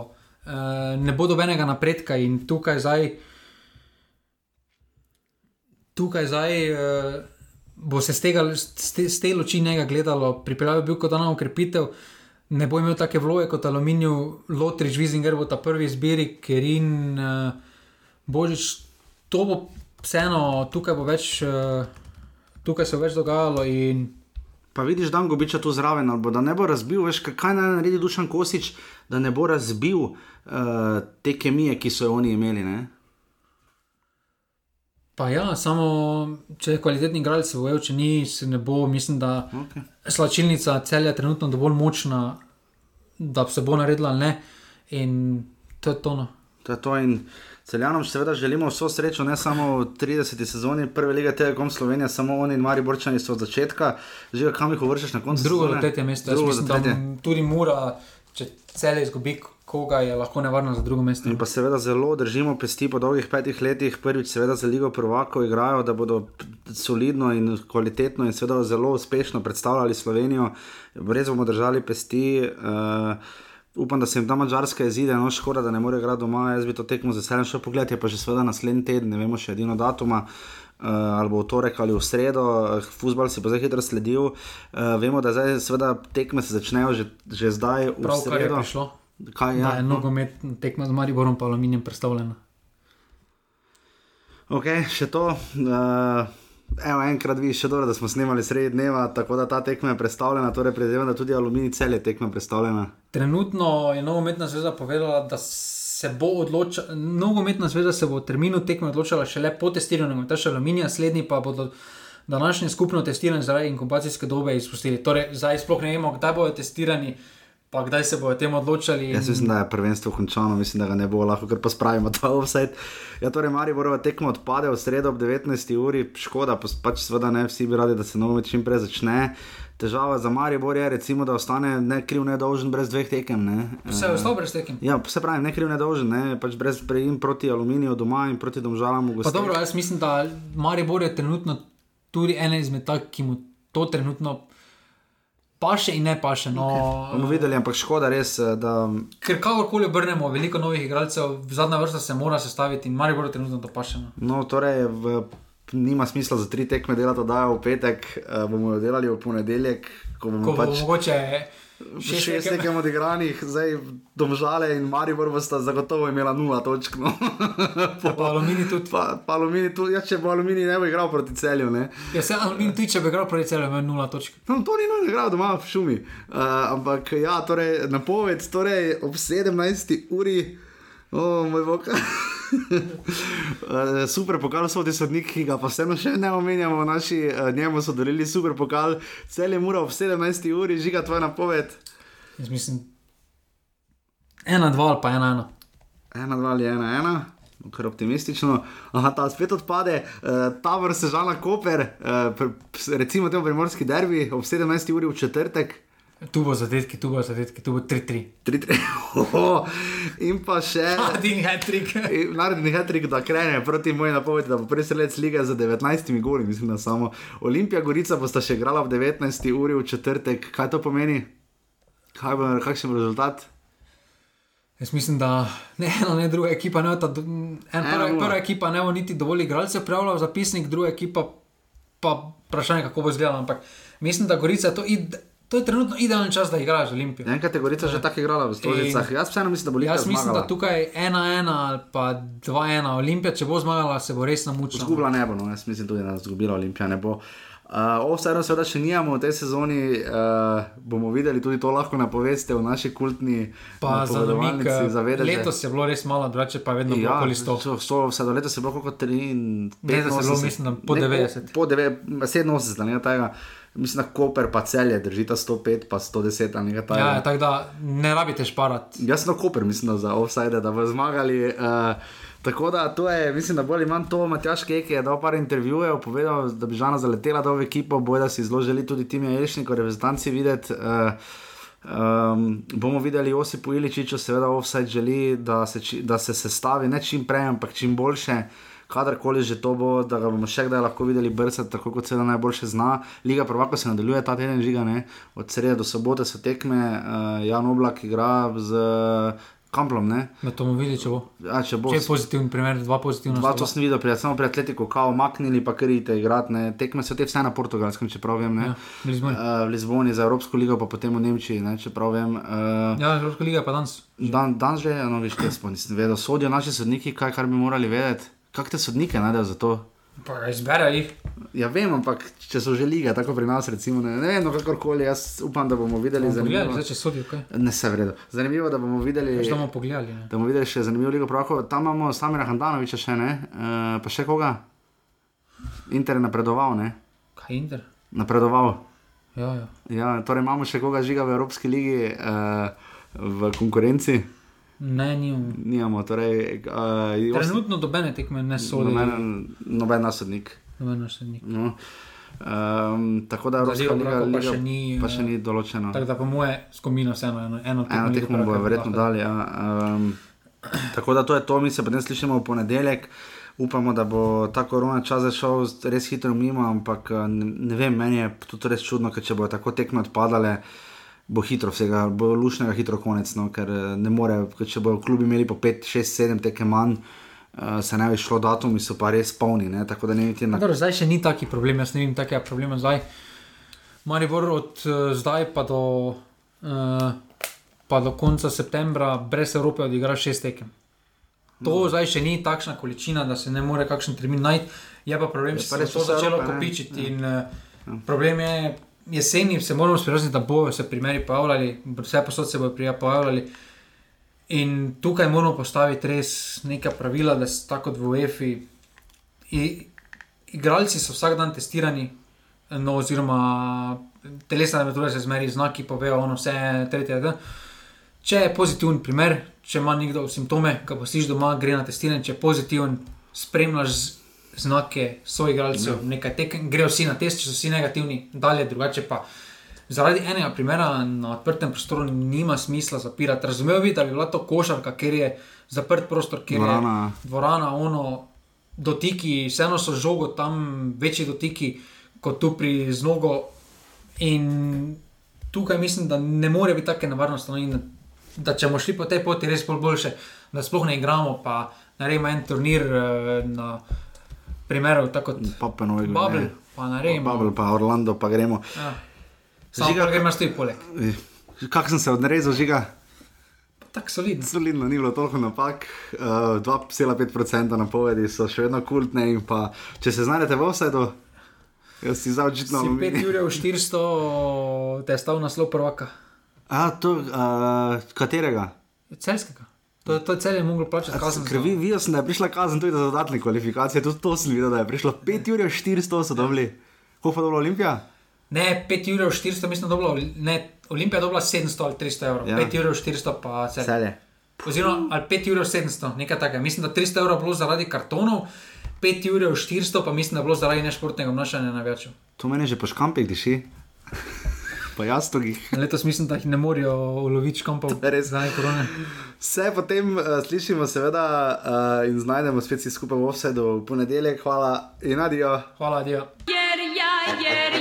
ne bo dobenega napredka in tukaj zdaj. Tukaj zdaj uh, bo se z, tega, z te luči njega gledalo, pripeljal bil kot ena ukrepitev, ne bo imel take vloge kot aluminij, Lotrič, Vizinger bo ta prvi zbiri, ker in uh, Božič, to bo vseeno tukaj bo več, uh, tukaj se bo več dogajalo. In... Pa vidiš, da bo biča tu zraven, ali da ne bo razbil, veš, kaj naj naredi Dušan Kosič, da ne bo razbil uh, te kemije, ki so jo oni imeli. Ne? Pa ja, samo če je kvalitetni igralec, se bojo, če ni, se ne bo, mislim, da okay. slačilnica celja je trenutno dovolj močna, da se bo naredila ali ne. In to je to. To je to. In... Celjanom seveda želimo vso srečo, ne samo v 30. sezoni prve lige Telekom Slovenije, samo oni in Mari Borčani so od začetka, že kam jih uvršiš na koncu. Drugo do tretje mesto, drugo do tretje. Tudi mora, če cel izgubi, koga je lahko nevarno za drugo mesto. In pa seveda zelo držimo pesti po dolgih petih letih, prvič seveda za ligo prvako igrajo, da bodo solidno in kvalitetno in seveda zelo uspešno predstavljali Slovenijo. Res bomo držali pesti. Uh, upam, da se jim ta mačarska izide, no škoda, da ne more igrati doma. Jaz bi to tekmo z veseljem šel pogled, je pa že seveda naslednji teden, ne vemo še edino datuma. Uh, ali bo v torek ali v sredo, uh, futbol si bo zdaj hitro sledil. Uh, vemo, da zdaj, seveda, tekme se začnejo že, že zdaj. Prav, kar je prišlo. Kaj je? Da, je nogomet tekma z Mariborom, pa aluminijem predstavljena. Ok, še to. Uh, Evo, enkrat vi še dobro, da smo snimali sredi dneva, tako da ta tekma je predstavljena, torej predvidevam, da tudi aluminij cel je tekma predstavljena. Trenutno je nogometna zveza povedala, da se bo odločila, nogometna zveza se bo v terminu tekme odločila šele po testiranju, ta še aluminija, slednji pa bodo današnje skupno testiranje zaradi inkubacijske dobe izpustili. Torej, zdaj sploh ne vemo, kdaj bodo testirani. Pa kdaj se bodo o tem odločili? In... Jaz mislim, da je prvenstvo končano, mislim, da ga ne bo lahko, ker pa spravimo ta offset. Ja, torej, Mari Borova tekmo odpade v sredo ob 19. uri, škoda, pa pač seveda ne vsi bi radi, da se novo čim prej začne. Težava za Mari Bor je, recimo, da ostane ne kriv, ne dolžen brez dveh tekem. Ne. Vse je ostalo brez tekem. Ja, se pravi, ne kriv, ne dolžen, ne, pač brez prejim proti aluminiju doma in proti domžalam v Gostinsku. Dobro, jaz mislim, da Mari Bor je trenutno tudi ena izmed takih, ki mu to trenutno paše in ne paše. No, okay. Bomo videli, ampak škoda res. Eh, da... Ker kakorkoli obrnemo, veliko novih igralcev, zadnja vrsta se mora sestaviti in marijo trenutno to paše. No, no torej. V... Nima smisla za tri tekme delati, da je v petek, uh, bomo jo delali v ponedeljek. Ko bomo ko pač... mogoče šest tekem odigranih, zdaj domžale in Maribor bosta zagotovo imela nula točk. No. pa, pa aluminij tudi. Pa, pa aluminij tudi, ja, če bo aluminij ne bo igral proti celju. Ne. Ja, se aluminij tudi, če bi igral proti celju, ima nula točk. No, to ni nujno igral doma v šumi. Uh, ampak ja, torej, napoved, torej ob 17. uri, o oh, moj bog. Eh, super pokal so ti sodniki, ki ga pa vseeno še ne omenjamo, naši uh, njemu so delili super pokal, cel je mura ob 17. uri, žiga tvoja napoved. Jaz mislim, ena, dva ali pa ena, ena. Ena, dva ali ena, ena. Kar optimistično. Aha, ta spet odpade, uh, ta vrsta žala Koper, uh, recimo temu primorski derbi ob 17. uri v četrtek. Tu bo zadetki, tu bo zadetki, tu bo 3-3. 3-3. In pa še. Naredni hatrik. Naredni da krene proti moji napovedi, da bo prvi sredec lige za 19 goli, mislim, da samo. Olimpija Gorica bo sta še igrala v 19 uri v četrtek. Kaj to pomeni? Kaj bo, kakšen bo rezultat? Jaz mislim, da ne ena, ne druga ekipa, ne ta en, prva, prva ekipa ne bo niti dovolj igralcev prijavila v zapisnik, druga ekipa pa vprašanje, kako bo izgledala. Ampak mislim, da Gorica je to, id, to je trenutno idealen čas, da igraš z Olimpijo. En kategorica že tako igrala v Stožicah. Jaz vseeno mislim, da bo Olimpija Jaz mislim, zmagala. da tukaj 1-1 ali pa 2-1 Olimpija, če bo zmagala, se bo res namučila. Zgubila ne bo, no, jaz mislim tudi, da zgubila Olimpija ne bo. Uh, Ovsajno seveda še nijamo v tej sezoni, uh, bomo videli tudi to lahko napoveste v naši kultni Pa za namik, napovedovalnici za vedeže. letos je bilo res malo, drugače pa vedno Ja, okoli 100. so, so, vse do leta se je bilo kot 3, Ne, da se je bilo, mislim, da po 90. Po, po 9, 87, nekaj tega. Mislim, da Koper pa celje držita 105, pa 110 ali nekaj takega. Ja, tako da ne rabite šparati. Jaz na Koper, mislim, da za offside, da bo zmagali. Uh, tako da to je, mislim, da bolj imam to. Matjaš Kek je dal par intervjujev, povedal, da bi žena zaletela do v ekipo, boj da si zelo želi tudi tim Jelšnikov, reprezentanci videti. Uh, Um, bomo videli Josipu Iličiču, seveda offside želi, da se, či, da se sestavi ne čim prej, ampak čim boljše. Kadarkoli že to bo, da ga bomo še kdaj lahko videli brcati, tako kot se da najboljše zna. Liga prvaka se nadaljuje ta teden, žiga ne. Od sreda do sobote so tekme, uh, Jan Oblak igra z uh, Kamplom. Ne? Da to bomo videli, če bo. Ja, če bo Če je pozitiven primer, dva pozitivna. Dva to sem videl, prijat, samo pri Atletiku, kao maknili, pa krite igrati. ne. Tekme so te vse na portugalskem, čeprav vem. Ne? Ja, v Lizboni. Uh, v Lizboni za Evropsko ligo, pa potem v Nemčiji, ne, čeprav vem. Uh, Ja, Evropska liga pa danes. Dan, dan že, no, viš, te smo nisem vedel. Sodijo naši sodniki, kaj kar bi morali vedeti. Kak te sodnike najdejo za to? Pa ga izberejo jih. Ja, vem, ampak če so že lige, tako pri nas, recimo, ne, ne vem, no, kakorkoli, jaz upam, da bomo videli Pogledali, zanimivo. zdaj če sodijo, kaj. Ne, se vredo. Zanimivo, da bomo videli. Že bomo pogledali. Ne? Da bomo videli še zanimivo ligo pravko. Tam imamo Samira Handanoviča še ne, uh, pa še koga? Inter je napredoval, ne? Kaj Inter? Napredoval. Ja, ja. Ja, torej imamo še koga žiga v Evropski ligi uh, v konkurenci. Ne, nimam. Nimamo, torej. Uh, Trenutno dobene tekme ne sodijo. noben, noben nasodnik. Noben našednik. No. Um, tako da Evropska liga, prvakov pa liga še ni, pa še eh, ni določena. Tako da po moje skombina vseeno eno, eno tekmo. Eno tekmo bojo verjetno dali. Ja. Um, tako da to je to, mi se potem slišimo v ponedeljek. Upamo, da bo ta korona čas zašel res hitro mimo, ampak eh, ne, ne vem, meni je tudi res čudno, ker če bodo tako tekme odpadale, bo hitro vsega, bo lušnega hitro konec, no, ker eh, ne more, če bodo klubi imeli po 5, 6, 7 tekem manj, uh, se ne bi šlo datumi, so pa res polni, ne, tako da ne niti na Dobro, zdaj še ni taki problem, jaz ne vidim takega problema zdaj. Maribor od uh, zdaj pa do, uh, pa do konca septembra brez Evrope odigra šest tekem. To No. zdaj še ni takšna količina, da se ne more kakšen termin najti, je pa problem, Je če se res to začelo Evrope, ne. kopičiti. In, uh, problem je, jeseni se moramo sprijazniti, da bojo se primeri pojavljali, vse posod se bojo pojavljali. In tukaj moramo postaviti res neka pravila, da se tako kot v UEFI. Igralci so vsak dan testirani, no, oziroma telesna metoda se zmeri, znaki povejo, ono vse, tretje. Da. Če je pozitiven primer, če ima nekdo simptome, ga postiš doma, gre na testiranje, če je pozitiven, spremljaš znake soigralcev, ja. nekaj tekem, grejo vsi na test, če so vsi negativni, dalje, drugače pa. Zaradi enega primera na odprtem prostoru nima smisla zapirati. Razumel bi, da bi bila to košarka, ker je zaprt prostor, ker Dvorana. je dvorana, ono, dotiki, vseeno so žogo tam večji dotiki kot tu pri znogu. In tukaj mislim, da ne more biti take nevarnosti. No, in da, če bomo šli po tej poti, res bolj boljše, da sploh ne igramo, pa naredimo en turnir eh, na primeru, tako kot Papenovega. Bubble, pa naredimo. Bubble, pa Orlando, pa gremo. Ja. Samo Žiga- pa gremo stoji poleg. Kak sem se odrezal, žiga? Tako solidno. Solidno, ni bilo toliko napak, uh, 2,5% napovedi so še vedno kultne. in Pa, če se znajdete v offsetu, jaz si za očitno Si 5 ur 400, te je stal naslov prvaka. A, to, uh, katerega? Celskega. To, to je cel je mogel plačati kazen. Ker vi, videl sem, da je prišla kazen tudi za dodatne kvalifikacije, tudi to sem videl, da je prišlo 5 ur 400 so dobili. Koliko pa dobro Olimpija? Ne, 5 ur 400, mislim, da je dobila, ne, Olimpija je dobila 700 ali 300 evrov. Ja. Ja. 5 ur 400 pa cel. Celje. Oziroma, ali 5 ur 700, nekaj takega. Mislim, da 300 evrov bilo zaradi kartonov, 5 ur 400 pa mislim, da je bilo zaradi nešportnega obnašanja navijačev. To meni že po škampih diši. Pa jaz to jih. Letos mislim, da jih ne morajo uloviti je res. Zdaj korone. Vse potem uh, slišimo, seveda, uh, in znajdemo spet vsi skupaj v offsetu v ponedeljek. Hvala in adijo. Hvala, adijo. Jer ja, jer